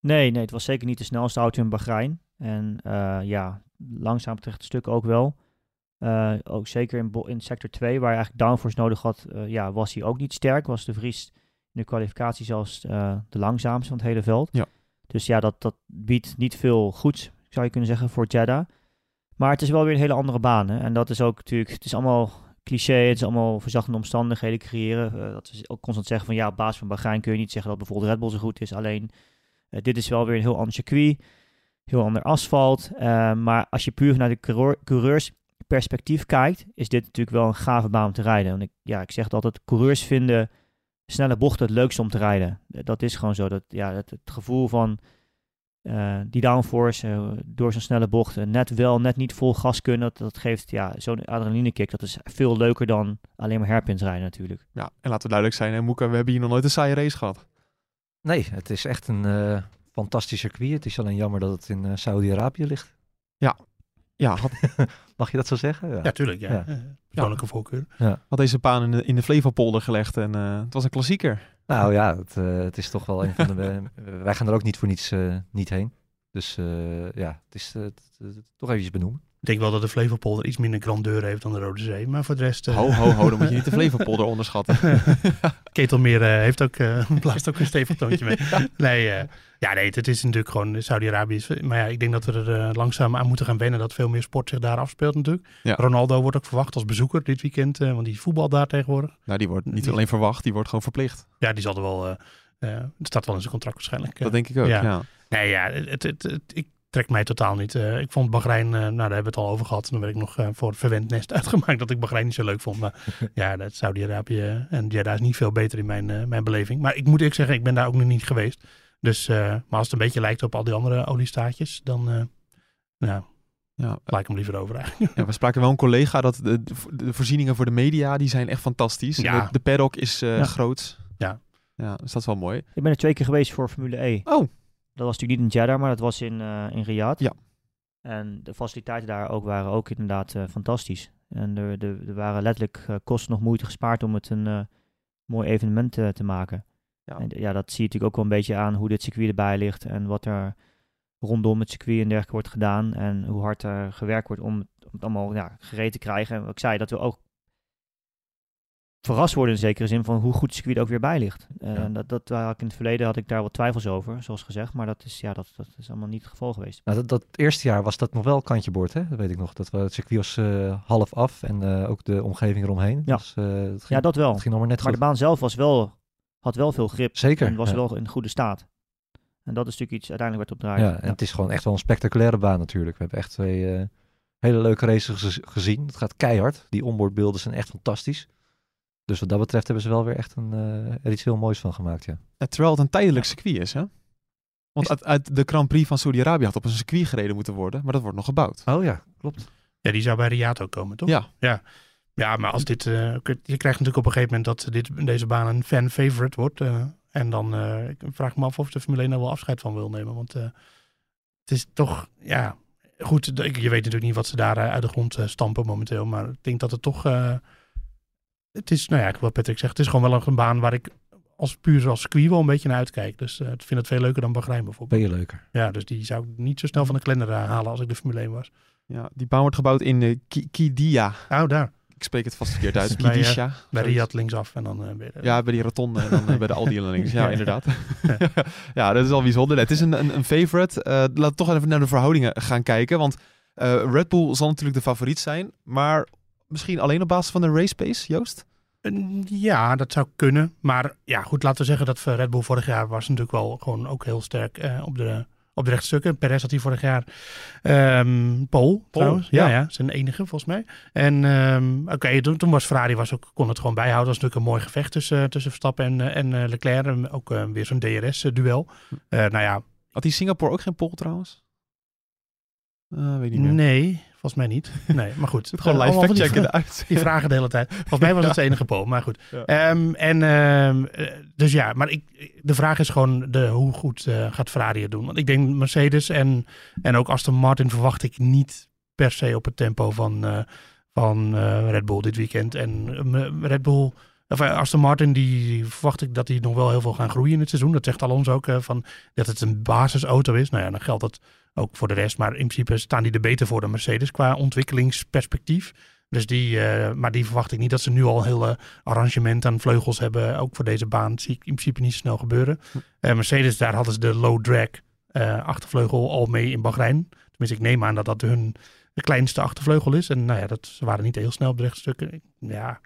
Nee, nee, het was zeker niet de snelste auto in Bahrein. En eh, ja, langzaam terecht het stuk ook wel. Eh, ook zeker in, in sector 2, waar je eigenlijk downforce nodig had, eh, ja, was hij ook niet sterk. Was de Vries in de kwalificatie zelfs de langzaamste van het hele veld. Ja. Dus ja, dat, dat biedt niet veel goeds, zou je kunnen zeggen, voor Jeddah. Maar het is wel weer een hele andere baan. Hè? En dat is ook natuurlijk, het is allemaal cliché, het is allemaal verzachtende omstandigheden creëren. Eh, dat we ook constant zeggen van ja, op basis van Bahrein kun je niet zeggen dat bijvoorbeeld Red Bull zo goed is. Alleen, eh, dit is wel weer een heel ander circuit, heel ander asfalt. Eh, maar als je puur vanuit de coureur- coureursperspectief kijkt, is dit natuurlijk wel een gave baan om te rijden. Want ik, ja, ik zeg altijd, coureurs vinden snelle bochten het leukste om te rijden. Dat is gewoon zo. Dat, ja, het gevoel van eh, die downforce eh, door zo'n snelle bocht, eh, net wel, net niet vol gas kunnen, dat, dat geeft ja, zo'n adrenalinekick. Dat is veel leuker dan alleen maar hairpins rijden natuurlijk. Ja, en laten we duidelijk zijn, hè, Moeka, we hebben hier nog nooit een saaie race gehad. Nee, het is echt een eh, fantastisch circuit. Het is alleen jammer dat het in eh, Saudi-Arabië ligt. Ja, had, Mag je dat zo zeggen? Ja. Ja, tuurlijk. Ja. Ja. Persoonlijke voorkeur. had deze baan in de, in de Flevopolder gelegd en eh, het was een klassieker. Nou ja, het, eh, het is toch wel een van de... wij gaan er ook niet voor niets eh, niet heen. Dus eh, ja, het is toch eventjes benoemen. Ik denk wel dat de Flevopolder iets minder grandeur heeft dan de Rode Zee. Maar voor de rest... eh, Ho, ho, ho, dan moet je niet de Flevopolder onderschatten. Ketelmeer eh, heeft ook, eh blaast ook een stevig toontje mee. Nee, ja, nee, het is natuurlijk gewoon Saudi-Arabië. Maar ja, ik denk dat we er langzaam aan moeten gaan wennen dat veel meer sport zich daar afspeelt natuurlijk. Ja. Ronaldo wordt ook verwacht als bezoeker dit weekend, want die voetbal daar tegenwoordig. nou, die wordt niet alleen verwacht, die wordt gewoon verplicht. Ja, die zal er wel, het staat wel in zijn contract waarschijnlijk. Dat denk ik ook, ja. ja. Nee, ja, het, het, het, ik trek mij totaal niet. Eh, ik vond Bahrein, eh, nou daar hebben we het al over gehad. Dan werd ik nog eh, voor het verwend nest uitgemaakt dat ik Bahrein niet zo leuk vond. Maar ja, dat Saudi-Arabië en Jeddah is niet veel beter in mijn, eh, mijn beleving. Maar ik moet eerlijk zeggen, ik ben daar ook nog niet geweest. Dus, eh, maar als het een beetje lijkt op al die andere oliestaatjes, dan eh nou, Ja, laat ik hem liever over eigenlijk. Ja, we spraken wel een collega dat de, de voorzieningen voor de media, die zijn echt fantastisch. Ja. De, de paddock is eh Ja. groot. Ja. Ja, dus dat is wel mooi. Ik ben er twee keer geweest voor Formule E. Oh. Dat was natuurlijk niet in Jeddah, maar dat was in, eh in Riyadh. Ja. En de faciliteiten daar ook waren ook inderdaad eh, fantastisch. En er, er, er waren letterlijk eh, kosten nog moeite gespaard om het een mooi evenement te maken. Ja. En ja, dat zie je natuurlijk ook wel een beetje aan hoe dit circuit erbij ligt en wat er rondom het circuit en dergelijke wordt gedaan. En hoe hard er gewerkt wordt om het, om het allemaal ja, gereed te krijgen. En ik zei, dat we ook verrast worden in zekere zin van hoe goed het circuit ook weer bij ligt. Eh, Ja. dat, dat had ik in het verleden had ik daar wat twijfels over, zoals gezegd. Maar dat is, ja, dat, dat is allemaal niet het geval geweest. Nou, dat, dat eerste jaar was dat nog wel kantje boord, hè? Dat weet ik nog. Dat we, het circuit was eh, half af en eh, ook de omgeving eromheen. Ja. Dus, ging, Ja, dat wel. het ging nog maar net Maar de baan zelf was wel, had wel veel grip Zeker. en was ja. wel in goede staat. En dat is natuurlijk iets uiteindelijk werd op draaien. Ja, en het is gewoon echt wel een spectaculaire baan natuurlijk. We hebben echt twee hele leuke races gez- gezien. Het gaat keihard. Die onboardbeelden zijn echt fantastisch. Dus wat dat betreft hebben ze wel weer echt een, eh, er iets heel moois van gemaakt, ja. Ja, terwijl het een tijdelijk circuit is, hè? Want Is- uit, uit de Grand Prix van Saudi-Arabië had op een circuit gereden moeten worden, maar dat wordt nog gebouwd. Oh ja, klopt. Ja, die zou bij Riato komen, toch? Ja. Ja, ja maar als dit... eh, je krijgt natuurlijk op een gegeven moment dat dit, deze baan een fan-favorite wordt. eh, en dan eh, ik vraag ik me af of de Formule 1 er wel afscheid van wil nemen. Want eh, het is toch, ja... Goed, je weet natuurlijk niet wat ze daar eh, uit de grond eh, stampen momenteel. Maar ik denk dat het toch... het is, nou ja, wat Patrick zegt, het is gewoon wel een baan waar ik als puur als circuit wel een beetje naar uitkijk. Dus eh, ik vind het veel leuker dan Bahrein bijvoorbeeld. Ben je leuker. Ja, dus die zou ik niet zo snel van de kalender eh, halen als ik de Formule 1 was. Ja, die baan wordt gebouwd in Ki- Kidia. Oh, daar. Ik spreek het vast verkeerd uit. Bij, Kidisha. Bij zoiets. Riyadh linksaf en dan weer... Ja, bij die rotonde en dan bij de Aldi links. Ja, Ja. inderdaad. ja, dat is al bijzonder. Het is een, een, een favorite. Eh, laten we toch even naar de verhoudingen gaan kijken. Want eh, Red Bull zal natuurlijk de favoriet zijn. Maar misschien alleen op basis van de race pace, Joost? Ja, dat zou kunnen. Maar ja, goed, laten we zeggen dat voor Red Bull vorig jaar was natuurlijk wel gewoon ook heel sterk eh, op, de, op de rechtstukken. Perez had hij vorig jaar ehm Pol, trouwens. Ja, ja. ja. zijn enige volgens mij. En ehm, oké, toen, toen was Ferrari was ook, kon het gewoon bijhouden. Dat was natuurlijk een mooi gevecht tussen, tussen Verstappen en, eh, en eh, Leclerc. En ook eh, weer zo'n DRS-duel. Eh nou ja, Had die Singapore ook geen pol trouwens? Eh, weet niet meer. nee, volgens mij niet. Nee, maar goed. Gewoon live fact-checken vra- eruit. Die vragen de hele tijd. Volgens mij was het zijn enige pol, maar goed. Ja. Ehm, en ehm, eh, dus ja, maar ik, de vraag is gewoon de, hoe goed eh, gaat Ferrari het doen? Want ik denk Mercedes en, en ook Aston Martin verwacht ik niet per se op het tempo van, eh, van Red Bull dit weekend. En Red Bull, of Aston Martin, die verwacht ik dat die nog wel heel veel gaan groeien in het seizoen. Dat zegt Alonso ook, van, dat het een basisauto is. Nou ja, dan geldt dat ook voor de rest. Maar in principe staan die er beter voor dan Mercedes qua ontwikkelingsperspectief. Dus die, eh, maar die verwacht ik niet dat ze nu al een hele arrangement aan vleugels hebben. Ook voor deze baan zie ik in principe niet zo snel gebeuren. Eh, Mercedes, daar hadden ze de low drag eh, achtervleugel al mee in Bahrein. Tenminste, ik neem aan dat dat hun de kleinste achtervleugel is. En nou ja, dat, ze waren niet heel snel op de rechtstukken. Ja,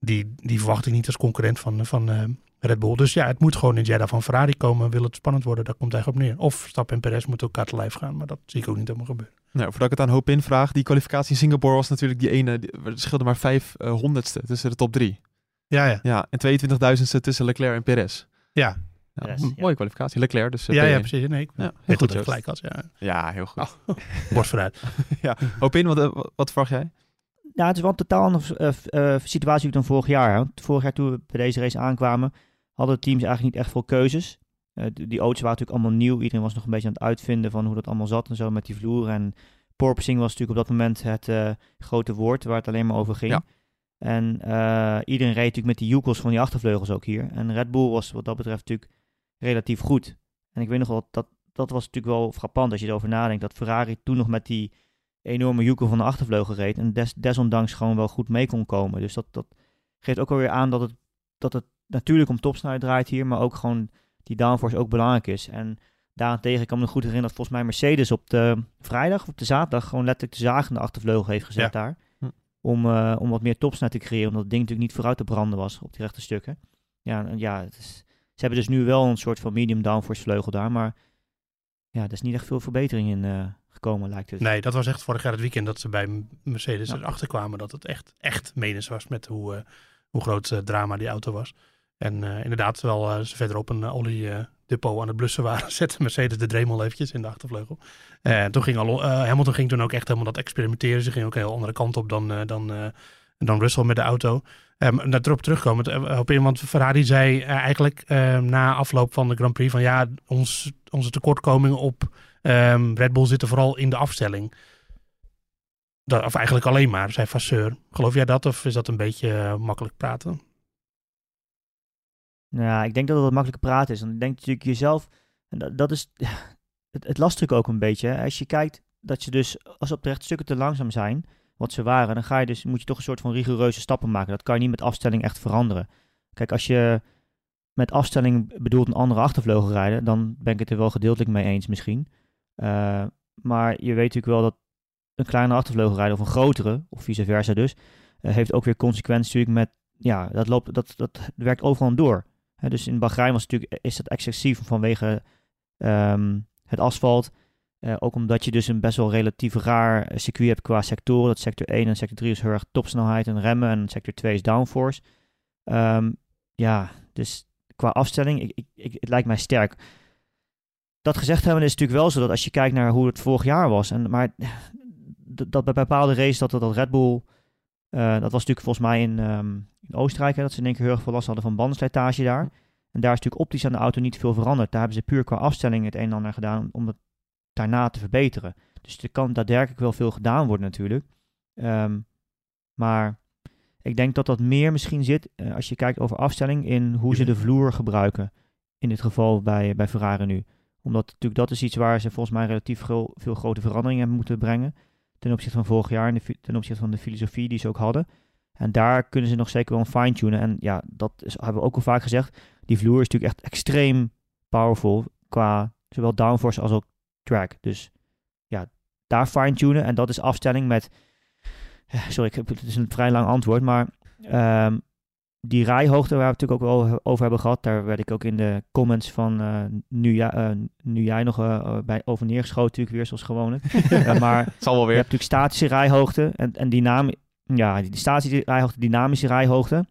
die, die verwacht ik niet als concurrent van, van Red Bull. Dus ja, het moet gewoon in Jeddah van Ferrari komen. Wil het spannend worden, daar komt eigenlijk op neer. Of Verstappen en Perez moeten elkaar te lijf gaan. Maar dat zie ik ook niet helemaal gebeuren. Nou, voordat ik het aan Hoop in vraag. Die kwalificatie in Singapore was natuurlijk die ene. die- Er scheelde maar vijf eh, honderdste tussen de top drie. Ja, ja. Ja, en 22.000ste tussen Leclerc en Perez. Ja, Ja, Perez, ja. Mooie kwalificatie. Leclerc dus. eh, ja, ja P1. precies. Nee, ik Ja, heel goed dat gelijk had. Ja. Ja, heel goed. Borst vooruit. Hoop in, wat, eh, wat, verwacht jij? Ja, het is wel een totaal andere situatie dan vorig jaar. Hè. Want Vorig jaar toen we bij deze race aankwamen, hadden de teams eigenlijk niet echt veel keuzes. Eh, die, auto's waren natuurlijk allemaal nieuw. Iedereen was nog een beetje aan het uitvinden van hoe dat allemaal zat en zo met die vloer. En porpoising was natuurlijk op dat moment het eh, grote woord waar het alleen maar over ging. Ja. En eh, iedereen reed natuurlijk met die joekels van die achtervleugels ook hier. En Red Bull was wat dat betreft natuurlijk relatief goed. En ik weet nog wel, dat, dat was natuurlijk wel frappant als je erover nadenkt. Dat Ferrari toen nog met die enorme joekel van de achtervleugel reed. En des, desondanks gewoon wel goed mee kon komen. Dus dat, dat geeft ook alweer aan dat het, dat het natuurlijk om topsnelheid draait hier. Maar ook gewoon die downforce ook belangrijk is. En daarentegen kan ik me goed herinneren dat volgens mij Mercedes op de vrijdag of op de zaterdag gewoon letterlijk de zaag in de achtervleugel heeft gezet daar. Hm. Om, eh, om wat meer topsnelheid te creëren. Omdat het ding natuurlijk niet vooruit te branden was op die rechte stukken. Ja, en ja het is, ze hebben dus nu wel een soort van medium downforce vleugel daar. Maar ja, er is niet echt veel verbetering in eh, gekomen lijkt het. Nee, dat was echt vorig jaar het weekend dat ze bij Mercedes Ja. erachter kwamen dat het echt, echt menens was met hoe, eh, hoe groot drama die auto was. En eh, inderdaad, terwijl eh, ze verderop een eh, depot aan het blussen waren, zette Mercedes de Dremel eventjes in de achtervleugel. En toen ging Alon- Hamilton ging toen ook echt helemaal dat experimenteren. Ze ging ook een heel andere kant op dan, dan, dan Russell met de auto. Um, daar erop terugkomen, uh, op want Ferrari zei eigenlijk eh, na afloop van de Grand Prix van ja, ons, onze tekortkoming op ehm, Red Bull zitten vooral in de afstelling. Dat, of eigenlijk alleen maar, zei Vasseur. Geloof jij dat of is dat een beetje makkelijk praten? Ja, ik denk dat het makkelijker praten is. Want ik denk natuurlijk jezelf, dat, dat is het, het lastige ook een beetje. Als je kijkt dat je dus, als op de rechtstukken te langzaam zijn, wat ze waren, dan ga je dus, moet je toch een soort van rigoureuze stappen maken. Dat kan je niet met afstelling echt veranderen. Kijk, als je met afstelling bedoelt een andere achtervleugel rijden, dan ben ik het er wel gedeeltelijk mee eens misschien. Uh, maar je weet natuurlijk wel dat een kleine achtervleugel rijden of een grotere, of vice versa dus, uh, heeft ook weer consequenties natuurlijk met, ja, dat, loopt, dat, dat werkt overal door. Dus in Bahrein was natuurlijk, is dat excessief vanwege um, het asfalt. Uh, ook omdat je dus een best wel relatief raar circuit hebt qua sectoren. Dat sector 1 en sector 3 is heel erg topsnelheid en remmen. En sector 2 is downforce. Um, ja, dus qua afstelling, ik, ik, het lijkt mij sterk. Dat gezegd hebben is natuurlijk wel zo dat als je kijkt naar hoe het vorig jaar was. En, maar dat bij bepaalde races dat, dat Red Bull, eh, dat was natuurlijk volgens mij in, ehm, in Oostenrijk, hè, dat ze in één keer heel erg veel last hadden van bandenslijtage daar. En daar is natuurlijk optisch aan de auto niet veel veranderd. Daar hebben ze puur qua afstelling het een en ander gedaan om, het daarna te verbeteren. Dus er kan daadwerkelijk wel veel gedaan worden natuurlijk. Ehm, maar ik denk dat dat meer misschien zit, eh, als je kijkt over afstelling, in hoe ze de vloer gebruiken. In dit geval bij, bij Ferrari nu. Omdat natuurlijk dat is iets waar ze volgens mij relatief veel grote veranderingen hebben moeten brengen. Ten opzichte van vorig jaar en de, ten opzichte van de filosofie die ze ook hadden. En daar kunnen ze nog zeker wel een fine-tunen. En ja, dat is, hebben we ook al vaak gezegd. Die vloer is natuurlijk echt extreem powerful qua zowel downforce als ook track. Dus ja, daar fine-tunen. En dat is afstelling met... eh, Sorry, ik heb, het is een vrij lang antwoord, maar ehm, die rijhoogte waar we het natuurlijk ook wel over hebben gehad, daar werd ik ook in de comments van eh, nu, ja, eh, nu jij nog eh, bij over neergeschoten natuurlijk weer zoals gewoonlijk. Maar Het zal wel je weer. hebt natuurlijk statische rijhoogte en, en ja, die statische rijhoogte, dynamische rijhoogte.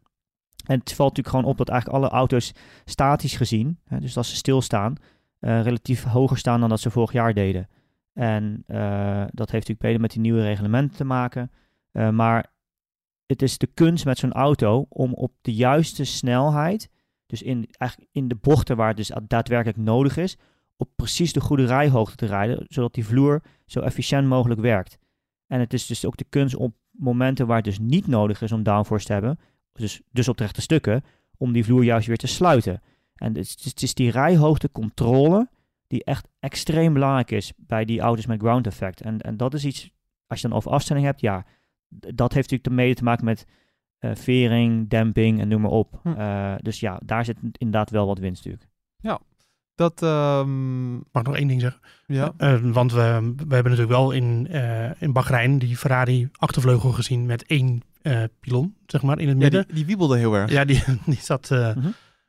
En het valt natuurlijk gewoon op dat eigenlijk alle auto's statisch gezien, hè, dus als ze stilstaan, relatief hoger staan dan dat ze vorig jaar deden. En dat heeft natuurlijk mede met die nieuwe reglementen te maken. Maar het is de kunst met zo'n auto om op de juiste snelheid, dus in, eigenlijk in de bochten waar het dus daadwerkelijk nodig is, op precies de goede rijhoogte te rijden, zodat die vloer zo efficiënt mogelijk werkt. En het is dus ook de kunst op momenten waar het dus niet nodig is om downforce te hebben, dus, dus op rechte stukken, om die vloer juist weer te sluiten. En het is, het is die rijhoogtecontrole die echt extreem belangrijk is bij die auto's met ground effect. En, en dat is iets, als je dan over afstelling hebt, ja, dat heeft natuurlijk mede te maken met eh, vering, demping en noem maar op. Hm. Eh, dus ja, daar zit inderdaad wel wat winst natuurlijk. Dat, ehm, Mag ik nog één ding zeggen? ja. Eh, want we, we hebben natuurlijk wel in, eh in Bahrein die Ferrari achtervleugel gezien met één eh pilon, zeg maar, in het ja, midden. die, die wiebelde heel erg. Ja, die, die zat, laten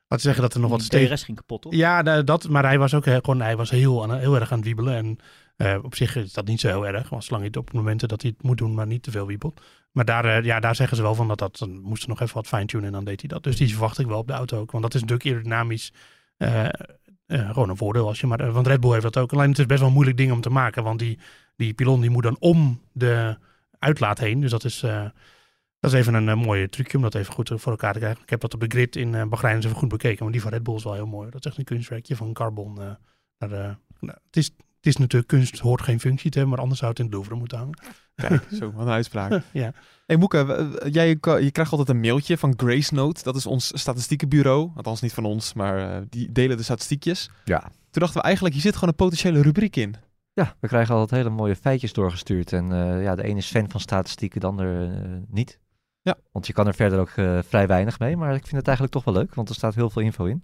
we zeggen dat er nog wat Die steek... DRS ging kapot, toch? Ja, nou, dat, maar hij was ook gewoon, hij was heel, aan, heel erg aan het wiebelen. En eh, op zich is dat niet zo heel erg, want zolang je het op momenten dat hij het moet doen, maar niet te veel wiebelt. Maar daar, eh, ja, daar zeggen ze wel van dat dat, dan moest er nog even wat fine-tunen en dan deed hij dat. Dus die verwacht ik wel op de auto ook, want dat is natuurlijk aerodynamisch eh, gewoon een voordeel. Als je maar, want Red Bull heeft dat ook. Alleen het is best wel een moeilijk ding om te maken, want die, die pilon die moet dan om de uitlaat heen. Dus dat is... dat is even een mooie trucje om dat even goed voor elkaar te krijgen. Ik heb dat op de grid in eh Bahrein eens even goed bekeken. Maar die van Red Bull is wel heel mooi. Dat is echt een kunstwerkje van carbon. naar nou, het, is, is natuurlijk kunst, hoort geen functie te hebben. Maar anders zou het in het Louvre moeten hangen. Kijk, zo, wat een uitspraak. ja. Hey Moeke, jij, je krijgt altijd een mailtje van Grace Note. Dat is ons statistiekenbureau. Althans niet van ons, maar eh, die delen de statistiekjes. Ja. Toen dachten we eigenlijk, hier zit gewoon een potentiële rubriek in. Ja, we krijgen altijd hele mooie feitjes doorgestuurd. En eh, ja, de ene is fan van statistieken, de ander eh, niet. Ja. Want je kan er verder ook vrij weinig mee. Maar ik vind het eigenlijk toch wel leuk, want er staat heel veel info in.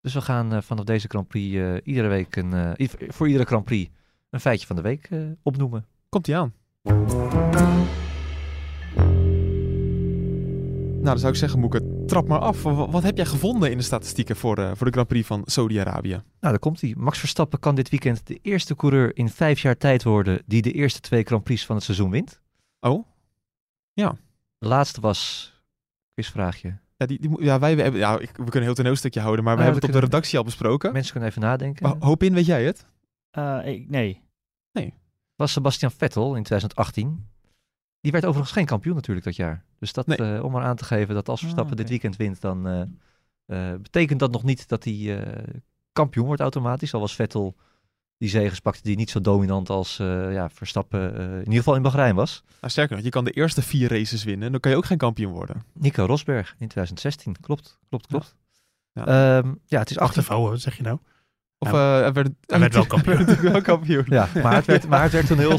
Dus we gaan eh, vanaf deze Grand Prix eh, iedere week een, eh, voor iedere Grand Prix een feitje van de week opnoemen. Komt ie aan. Nou, dan zou ik zeggen, Moeke, trap maar af. Wa- Wat heb jij gevonden in de statistieken voor, voor de Grand Prix van Saudi-Arabië? Nou, daar komt hij. Max Verstappen kan dit weekend de eerste coureur in vijf jaar tijd worden die de eerste twee Grand Prix van het seizoen wint. Oh? De laatste was, quizvraagje. Ja, die, die, ja, wij hebben, ja, ik- we kunnen een heel toneelstukje houden, maar we Ja, hebben we het op de redactie al besproken. Mensen kunnen even nadenken. Maar hoop in, weet jij het? Eh, ik- nee. was Sebastian Vettel in 2018. Die werd overigens geen kampioen natuurlijk dat jaar. Dus dat, Nee. eh, om maar aan te geven dat als Ah, Verstappen dit oké. weekend wint, dan eh, eh, betekent dat nog niet dat hij eh, kampioen wordt automatisch. Al was Vettel die zegens pakte die niet zo dominant als eh, ja, Verstappen eh, in ieder geval in Bahrein was. Nou, sterker nog, je kan de eerste vier races winnen en dan kan je ook geen kampioen worden. Nico Rosberg in 2016. Klopt, klopt, klopt. Ja. Ja, ja het is Wacht 18... even, oh, zeg je nou? Of Ja. eh, hij werd, Hij werd wel kampioen. Hij werd natuurlijk wel kampioen. Ja, maar het werd, maar het werd toen heel...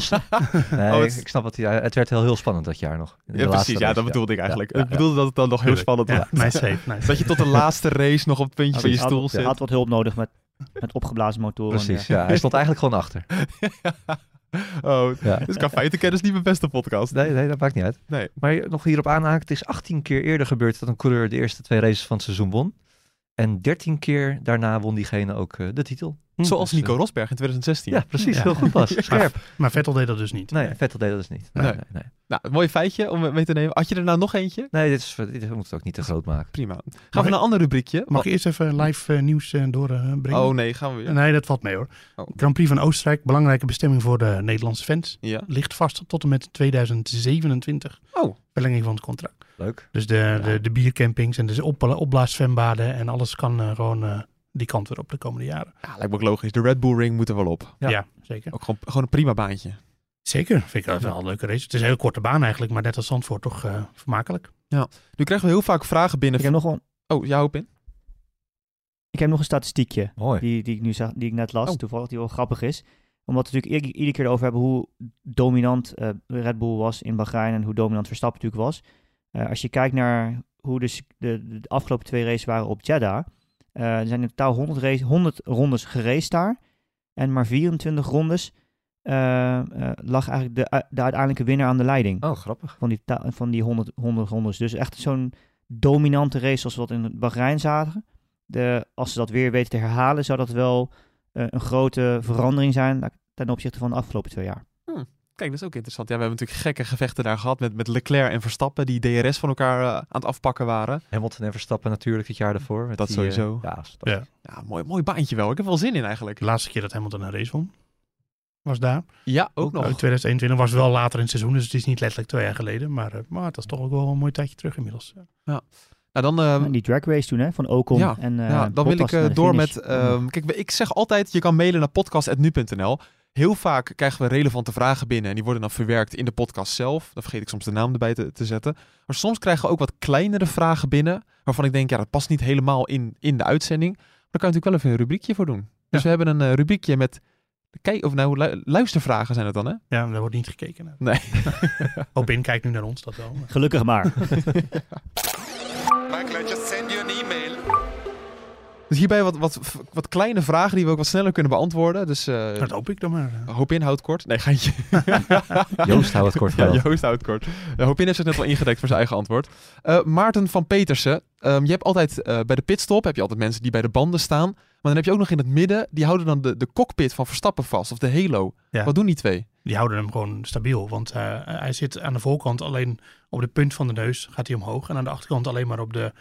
Nee, Oh, het- ik snap wat hij... Het werd heel, heel spannend dat jaar nog. Ja, precies. Ja, race, dat bedoelde ik eigenlijk. Ja, ik bedoelde dat het dan nog heel Tuurlijk. spannend was. Ja, nice save, nice Dat je tot de laatste race nog op het puntje van je Had- stoel had, zit. had wat hulp nodig met, met opgeblazen motoren. Precies, ja. ja. Hij stond eigenlijk gewoon achter. oh, Ja. dus qua feitenkennis niet mijn beste podcast. Nee, nee, dat maakt niet uit. Nee. Maar nog hierop aanhaken, het is 18 keer eerder gebeurd dat een coureur de eerste twee races van het seizoen won. En 13 keer daarna won diegene ook eh, de titel. Zoals Dus, Nico eh, Rosberg in 2016. Ja, precies. Ja. Heel goed was. Scherp. Maar Vettel deed dat dus niet. Nee, Vettel deed dat dus niet. Nee, Nee. nee, nee. Nou, een mooi feitje om mee te nemen. Had je er nou nog eentje? Nee, dit, is, dit moet het ook niet te groot maken. Prima. Gaan Mag we naar ik- een ander rubriekje? Mag ik eerst even live eh, nieuws doorbrengen? Oh nee, gaan we weer. Nee, dat valt mee hoor. Oh. Grand Prix van Oostenrijk, belangrijke bestemming voor de Nederlandse fans. Ja. Ligt vast tot en met 2027. Oh. Verlenging van het contract. Leuk. Dus de, de, de biercampings en de op, opblaaszwembaden en alles kan eh, gewoon eh, die kant weer op de komende jaren. Ja, lijkt me ook logisch. De Red Bull Ring moet er wel op. Ja. Ja, zeker. Ook gewoon, gewoon een prima baantje. Zeker, vind ik dat wel een leuke race. Het is een heel korte baan eigenlijk, maar net als Zandvoort toch eh, vermakelijk. Nu krijgen we heel vaak vragen binnen. Ik heb nog, wel, Oh, jou op in? ik heb nog een statistiekje. Mooi. Die, die, ik nu zag, die ik net las, Oh. toevallig, die wel grappig is. Omdat we natuurlijk ieder- iedere keer erover hebben hoe dominant eh, Red Bull was in Bahrein en hoe dominant Verstappen natuurlijk was. Eh, als je kijkt naar hoe de, de, de afgelopen twee races waren op Jeddah. eh, er zijn in totaal 100, race, 100 rondes geraced daar. En maar 24 rondes eh, lag eigenlijk de, de uiteindelijke winnaar aan de leiding Oh, grappig. van die, van die 100, 100 rondes. Dus echt zo'n dominante race zoals we dat in Bahrein zagen. De, als ze dat weer weten te herhalen, zou dat wel een grote verandering zijn ten opzichte van de afgelopen twee jaar. Kijk, dat is ook interessant. Ja, we hebben natuurlijk gekke gevechten daar gehad met, met Leclerc en Verstappen, die DRS van elkaar eh, aan het afpakken waren. Hamilton en Verstappen natuurlijk het jaar daarvoor. met Dat die, sowieso. eh, ja. Ja. Ja, mooi, mooi baantje wel. Ik heb wel zin in eigenlijk. De laatste keer dat Hamilton een race won, was daar. Ja, ook Ook nog. in 2021 was wel later in het seizoen, dus het is niet letterlijk twee jaar geleden. Maar, eh, maar het is toch ook wel een mooi tijdje terug inmiddels. Nou, dan, ehm, En die drag race toen, hè, van Ocon ja, en eh, ja, dan wil ik door finish. met... ehm, kijk, ik zeg altijd, je kan mailen naar podcast.nu.nl. Heel vaak krijgen we relevante vragen binnen en die worden dan verwerkt in de podcast zelf. Dan vergeet ik soms de naam erbij te, te zetten. Maar soms krijgen we ook wat kleinere vragen binnen, waarvan ik denk, ja, dat past niet helemaal in, in de uitzending. Maar daar kan je natuurlijk wel even een rubriekje voor doen. Dus we hebben een eh, rubriekje met, kijk, of nou, lu- luistervragen zijn het dan, hè? Ja, daar wordt niet gekeken naar. Nee. Opin kijkt nu naar ons, dat wel. Gelukkig maar. Dus hierbij wat, wat, wat kleine vragen die we ook wat sneller kunnen beantwoorden. Dus eh, Dat hoop ik dan maar. hoop in, houd kort. Nee, geintje. Joost, hou het kort Ja. Joost houdt kort. Uh, Hopin heeft zich net wel ingedekt voor zijn eigen antwoord. Eh, Maarten van Petersen. ehm, je hebt altijd eh, bij de pitstop heb je altijd mensen die bij de banden staan. Maar dan heb je ook nog in het midden, die houden dan de, de cockpit van Verstappen vast. Of de halo. Ja. Wat doen die twee? Die houden hem gewoon stabiel. Want eh, hij zit aan de voorkant alleen op de punt van de neus gaat hij omhoog. En aan de achterkant alleen maar op de,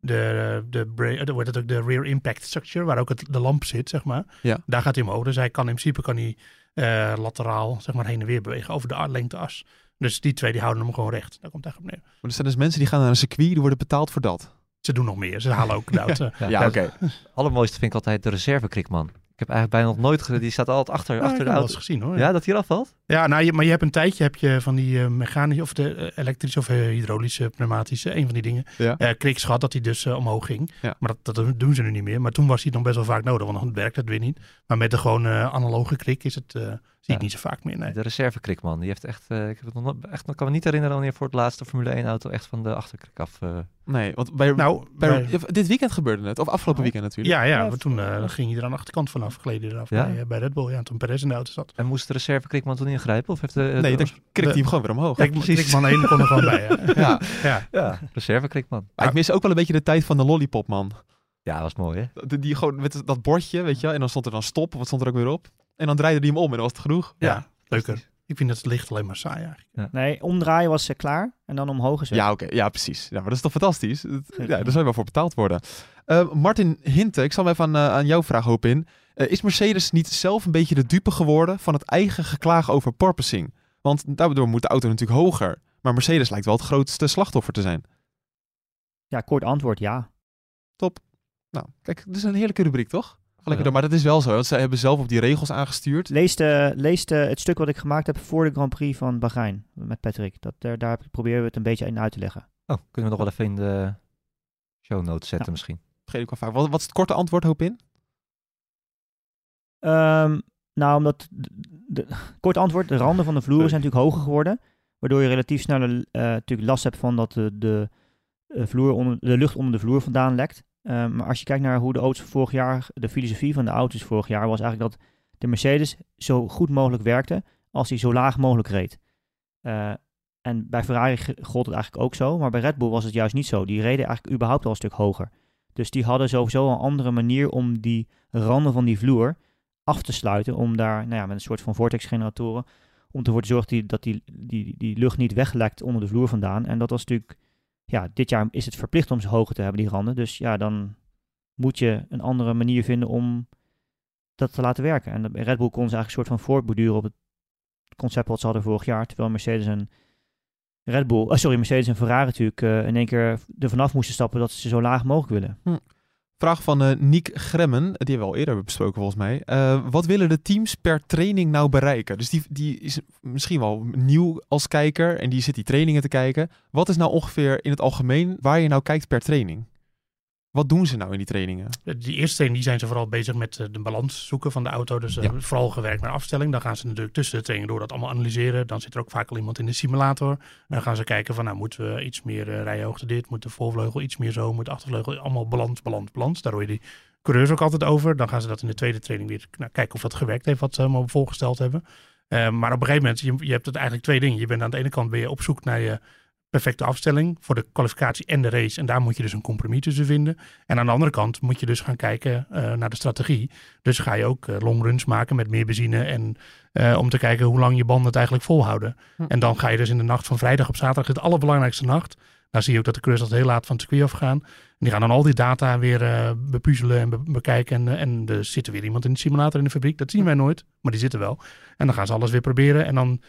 de, de, bra- eh, het ook, de rear impact structure, waar ook het, de lamp zit, zeg maar. Ja. Daar gaat hij omhoog. Dus hij kan in principe kan hij, eh, lateraal zeg maar, heen en weer bewegen over de lengteas. Dus die twee die houden hem gewoon recht. Daar komt het eigenlijk op neer. Maar er zijn dus mensen die gaan naar een circuit, die worden betaald voor dat. Ze doen nog meer. Ze halen ook de auto. Ja, Ja, oké. Allermooiste vind ik altijd de reservekrikman. Ik heb eigenlijk bijna nog nooit... ge- Die staat altijd achter, Ja, achter de auto. gezien hoor. Ja, dat hier afvalt? Ja, nou, je, maar je hebt een tijdje heb je van die eh, mechanische of de eh, elektrische of eh, hydraulische, pneumatische, een van die dingen. Ja. eh kriks gehad dat hij dus omhoog ging. Ja. Maar dat, dat doen ze nu niet meer. Maar toen was hij dan best wel vaak nodig, want dan werkt het weer niet. Maar met de gewoon eh, analoge krik is het, eh, zie Ja. ik niet zo vaak meer. Nee. De reservekrikman. Die heeft echt... eh, ik heb het nog echt, ik kan me niet herinneren wanneer voor het laatste Formule 1 auto echt van de achterkrik af... eh, Nee, want bij, Nou, bij- bij- ja, dit weekend gebeurde het. Of afgelopen weekend natuurlijk. ja, ja, Ja, maar toen eh, ging hij er aan de achterkant vanaf, gleden eraf Ja? bij, bij Red Bull. Ja, toen Perez in de auto zat. En moest de reservekrikman toen ingrijpen? Of heeft de... Nee, dan krikt hij hem gewoon weer omhoog. Kijk, Krikman 1 kon er gewoon bij. Ja. ja. Ja, reservekrikman. Maar ik mis ook wel een beetje de tijd van de lollipop, man. Ja, was mooi, hè? Die, die gewoon met dat bordje, weet je wel. En dan stond er dan stop, of wat stond er ook weer op. En dan draaide hij hem om en dan was het genoeg. Ja, leuker. Ik vind het licht alleen maar saai eigenlijk. Nee, omdraaien was eh, klaar en dan omhoog is weg. Ja, oké. Ja, precies. Ja, maar dat is toch fantastisch? Dat-. Ja, daar zou je wel voor betaald worden. Eh, Martin Hinte, ik zal hem even aan, eh, aan jou vragen, hoop in. Eh, is Mercedes niet zelf een beetje de dupe geworden van het eigen geklaag over porpoising? Want daardoor moet de auto natuurlijk hoger. Maar Mercedes lijkt wel het grootste slachtoffer te zijn. Ja, kort antwoord ja. Nou, kijk, dit is een heerlijke rubriek, toch? Lekker Ja. door. Maar dat is wel zo, want zij hebben zelf op die regels aangestuurd. Lees, de, lees de, het stuk wat ik gemaakt heb voor de Grand Prix van Bahrein met Patrick. Dat, daar, daar heb ik- proberen we het een beetje in uit te leggen. Oh, kunnen we nog wel even in de show notes zetten Ja. misschien. Vergeet ik wel vaak. Wat, wat is het korte antwoord, hoop in? Ehm, nou, omdat, de, de- kort antwoord, de randen van de vloeren zijn natuurlijk hoger geworden. Waardoor je relatief sneller eh, natuurlijk last hebt van dat de, de, eh, vloer onder, de lucht onder de vloer vandaan lekt. Ehm, maar als je kijkt naar hoe de auto's vorig jaar, de filosofie van de auto's vorig jaar was eigenlijk dat de Mercedes zo goed mogelijk werkte als hij zo laag mogelijk reed. Eh, en bij Ferrari gold het eigenlijk ook zo, maar bij Red Bull was het juist niet zo. Die reden eigenlijk überhaupt al een stuk hoger. Dus die hadden sowieso een andere manier om die randen van die vloer af te sluiten. Om daar, nou ja, met een soort van vortexgeneratoren, om ervoor te zorgen die, dat die, die, die lucht niet weglekt onder de vloer vandaan. En dat was natuurlijk, ja, dit jaar is het verplicht om ze hoger te hebben, die randen. Dus ja, dan moet je een andere manier vinden om dat te laten werken. En Red Bull kon ze eigenlijk een soort van voortborduren op het concept wat ze hadden vorig jaar. Terwijl Mercedes en Red Bull, oh sorry, Mercedes en Ferrari natuurlijk uh, in één keer er vanaf moesten stappen dat ze zo laag mogelijk willen. Hm. Vraag van uh, Niek Gremmen, die hebben we al eerder besproken volgens mij. Uh, wat willen de teams per training nou bereiken? Dus die, die is misschien wel nieuw als kijker en die zit die trainingen te kijken. Wat is nou ongeveer in het algemeen waar je nou kijkt per training? Wat doen ze nou in die trainingen? Die eerste training die zijn ze vooral bezig met uh, de balans zoeken van de auto. Dus ja. vooral gewerkt naar afstelling. Dan gaan ze natuurlijk tussen de training door dat allemaal analyseren. Dan zit er ook vaak al iemand in de simulator. Dan gaan ze kijken van nou moeten we iets meer uh, rijhoogte dit. Moet de voorvleugel iets meer zo. Moet de achtervleugel allemaal balans, balans, balans. Daar hoor je die coureurs ook altijd over. Dan gaan ze dat in de tweede training weer nou, kijken of dat gewerkt heeft wat ze allemaal voorgesteld hebben. maar op een gegeven moment, je, je hebt het eigenlijk twee dingen. Je bent aan de ene kant ben je op zoek naar je perfecte afstelling voor de kwalificatie en de race. En daar moet je dus een compromis tussen vinden. En aan de andere kant moet je dus gaan kijken uh, naar de strategie. Dus ga je ook uh, longruns maken met meer benzine. En uh, om te kijken hoe lang je banden het eigenlijk volhouden. Hm. En dan ga je dus in de nacht van vrijdag op zaterdag, de allerbelangrijkste nacht. Daar zie je ook dat de coureurs dat heel laat van het circuit afgaan. En die gaan dan al die data weer bepuzzelen en be bekijken. En, en er zit er weer iemand in de simulator in de fabriek. Dat zien wij nooit, maar die zitten wel. En dan gaan ze alles weer proberen. En dan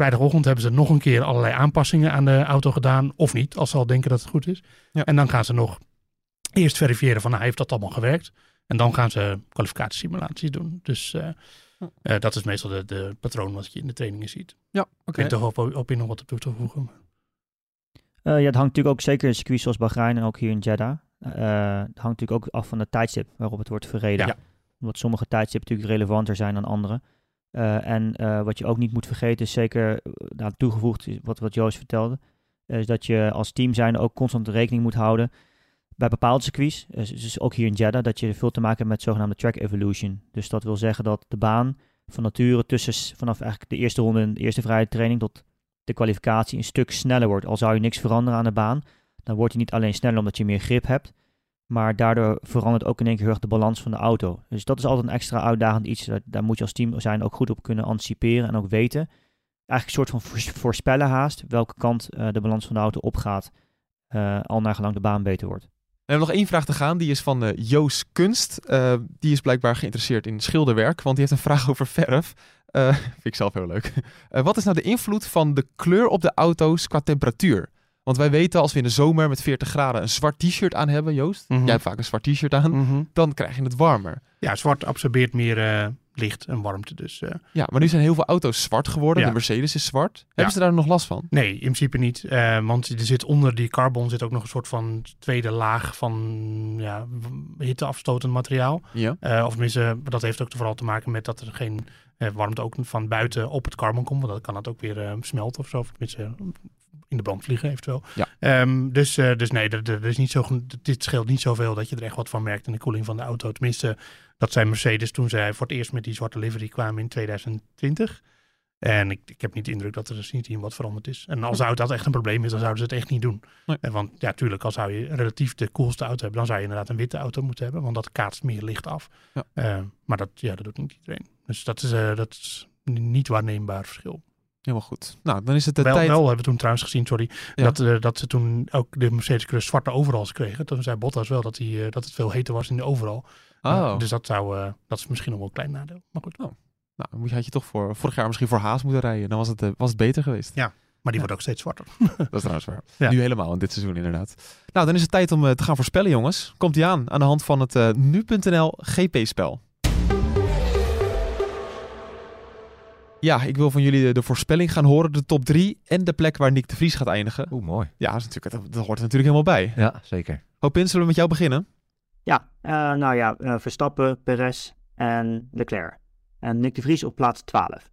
Vrijdagochtend hebben ze nog een keer allerlei aanpassingen aan de auto gedaan. Of niet, als ze al denken dat het goed is. Ja. En dan gaan ze nog eerst verifiëren van, nou, heeft dat allemaal gewerkt? En dan gaan ze kwalificatiesimulaties doen. Dus uh, uh, dat is meestal de, de, patroon wat je in de trainingen ziet. Ja, oké. Okay. Ik toch op, op je nog wat toe te voegen. Uh, ja, het hangt natuurlijk ook zeker in circuits zoals Bahrein en ook hier in Jeddah. het hangt natuurlijk ook af van het tijdstip waarop het wordt verreden. Ja. Omdat sommige tijdstippen natuurlijk relevanter zijn dan andere. Uh, en uh, wat je ook niet moet vergeten, is zeker nou, toegevoegd, wat, wat Joost vertelde, is dat je als team zijn ook constant rekening moet houden bij bepaalde circuits, dus ook hier in Jeddah, dat je veel te maken hebt met zogenaamde track evolution. Dus dat wil zeggen dat de baan van nature tussen vanaf eigenlijk de eerste ronde en de eerste vrije training tot de kwalificatie een stuk sneller wordt. Al zou je niks veranderen aan de baan, dan wordt hij niet alleen sneller omdat je meer grip hebt, maar daardoor verandert ook in één keer heel de balans van de auto. Dus dat is altijd een extra uitdagend iets. Daar moet je als team zijn ook goed op kunnen anticiperen en ook weten. Eigenlijk een soort van voorspellen haast welke kant uh, de balans van de auto opgaat. Uh, al naar gelang de baan beter wordt. We hebben nog één vraag te gaan. Die is van uh, Joost Kunst. Die is blijkbaar geïnteresseerd in schilderwerk. Want die heeft een vraag over verf. Vind ik zelf heel leuk. wat is nou de invloed van de kleur op de auto's qua temperatuur? Want wij weten als we in de zomer met 40 graden een zwart t-shirt aan hebben, Joost. Mhm. Jij hebt vaak een zwart t-shirt aan. Mhm. Dan krijg je het warmer. Ja, zwart absorbeert meer uh, licht en warmte. Dus, uh, Ja, maar nu zijn heel veel auto's zwart geworden. Ja. De Mercedes is zwart. Ja. Hebben ze daar nog last van? Nee, in principe niet. Eh, want er zit onder die carbon zit ook nog een soort van tweede laag van ja, hitteafstotend materiaal. Ja. Eh, of tenminste, dat heeft ook vooral te maken met dat er geen eh, warmte ook van buiten op het carbon komt. Want dan kan het ook weer eh, smelten of zo. Of tenminste, in de brand vliegen eventueel. Ja. Ehm, dus, eh, dus nee, er is niet zo, dit scheelt niet zoveel dat je er echt wat van merkt in de koeling van de auto. Tenminste, dat zei Mercedes toen zij voor het eerst met die zwarte livery kwamen in 2020. En ik, ik heb niet de indruk dat er dus niet in wat veranderd is. En als zou dat echt een probleem is, dan zouden ze het echt niet doen. Nee. En want ja, tuurlijk, als zou je relatief de coolste auto hebben, dan zou je inderdaad een witte auto moeten hebben, want dat kaatst meer licht af. Ja. Eh, maar dat, ja, dat doet niet iedereen. Dus dat is, eh, dat is niet waarneembaar verschil. Helemaal goed. Nou, dan is het de wel, tijd... wel hebben we toen trouwens gezien, sorry, Ja. dat, eh, dat ze toen ook de Mercedes Cruz zwarte overals kregen. Toen zei Bottas wel dat, hij, eh, dat het veel heter was in de overal. Oh. Dus dat, zou, eh, dat is misschien nog wel een klein nadeel. Maar goed. Nou, moet je- had je toch voor, vorig jaar misschien voor Haas moeten rijden. Dan was het, was het beter geweest. Ja. Maar die wordt ook steeds zwarter. Dat is trouwens waar. Ja. Nu helemaal in dit seizoen inderdaad. Nou, dan is het tijd om te gaan voorspellen, jongens. Komt ie aan, aan de hand van het nu.nl GP-spel. Ja, ik wil van jullie de, de voorspelling gaan horen. De top 3 en de plek waar Nick de Vries gaat eindigen. Oeh, mooi. Ja, dat, is natuurlijk, dat, dat hoort er natuurlijk helemaal bij. Ja, zeker. Hopin, zullen we met jou beginnen? Ja, eh, nou ja, eh, Verstappen, Perez en Leclerc. En Nick de Vries op plaats 12.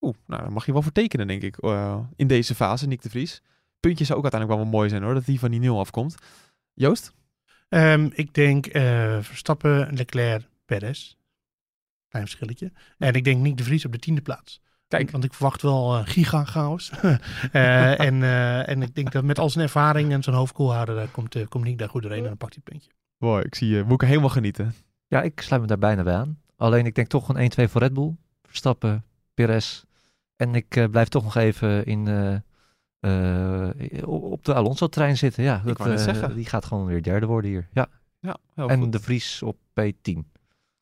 Oeh, nou, daar mag je wel voor tekenen, denk ik, eh, in deze fase, Nick de Vries. Puntje zou ook uiteindelijk wel wel mooi zijn, hoor, dat die van die nul afkomt. Joost? Ehm, ik denk eh, Verstappen, Leclerc, Perez. Klein verschilletje. En ik denk Nick de Vries op de tiende plaats. Kijk. Want ik verwacht wel eh giga-chaos. Eh, en, eh, en ik denk dat met al zijn ervaring en zijn hoofd koel houden, daar komt, eh, komt Nick daar goed doorheen en dan pakt hij het puntje. Mooi, ik zie je. Moet ik helemaal genieten. Ja, ik sluit me daar bijna bij aan. Alleen ik denk toch een 1-2 voor Red Bull. Verstappen, Perez. En ik eh, blijf toch nog even in, eh, eh, op de Alonso-trein zitten. Ja, dat, wou net eh, zeggen. die gaat gewoon weer derde worden hier. Ja. Ja, heel en goed. de Vries op P10.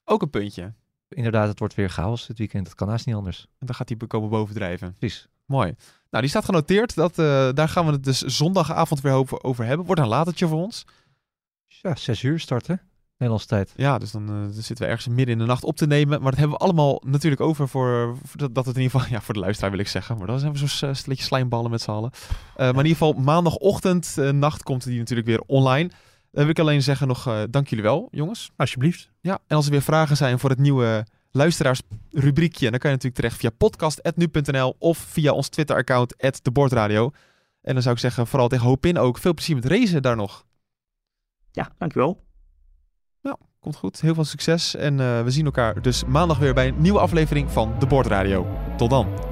Ook een puntje. Inderdaad, het wordt weer chaos dit weekend. Dat kan haast niet anders. En dan gaat hij komen bovendrijven. Precies. Mooi. Nou, die staat genoteerd. Dat, eh, daar gaan we het dus zondagavond weer over, hebben. Wordt een latertje voor ons. Ja, zes uur starten. Nederlandse tijd. Ja, dus dan, eh, dan zitten we ergens midden in de nacht op te nemen. Maar dat hebben we allemaal natuurlijk over voor, voor dat, dat het in ieder geval, ja, voor de luisteraar wil ik zeggen. Maar dan zijn we zo'n stelletje slijmballen met z'n allen. Eh, maar in ieder geval maandagochtend, nacht komt die natuurlijk weer online. Dan wil ik alleen zeggen nog, eh, dank jullie wel, jongens. Alsjeblieft. Ja, en als er weer vragen zijn voor het nieuwe luisteraarsrubriekje, dan kan je natuurlijk terecht via podcast.nu.nl of via ons Twitter-account, @debordradio. En dan zou ik zeggen, vooral tegen Hopin ook, veel plezier met racen daar nog. Ja, dankjewel. Komt goed, heel veel succes. En eh, we zien elkaar dus maandag weer bij een nieuwe aflevering van De Bordradio. Tot dan.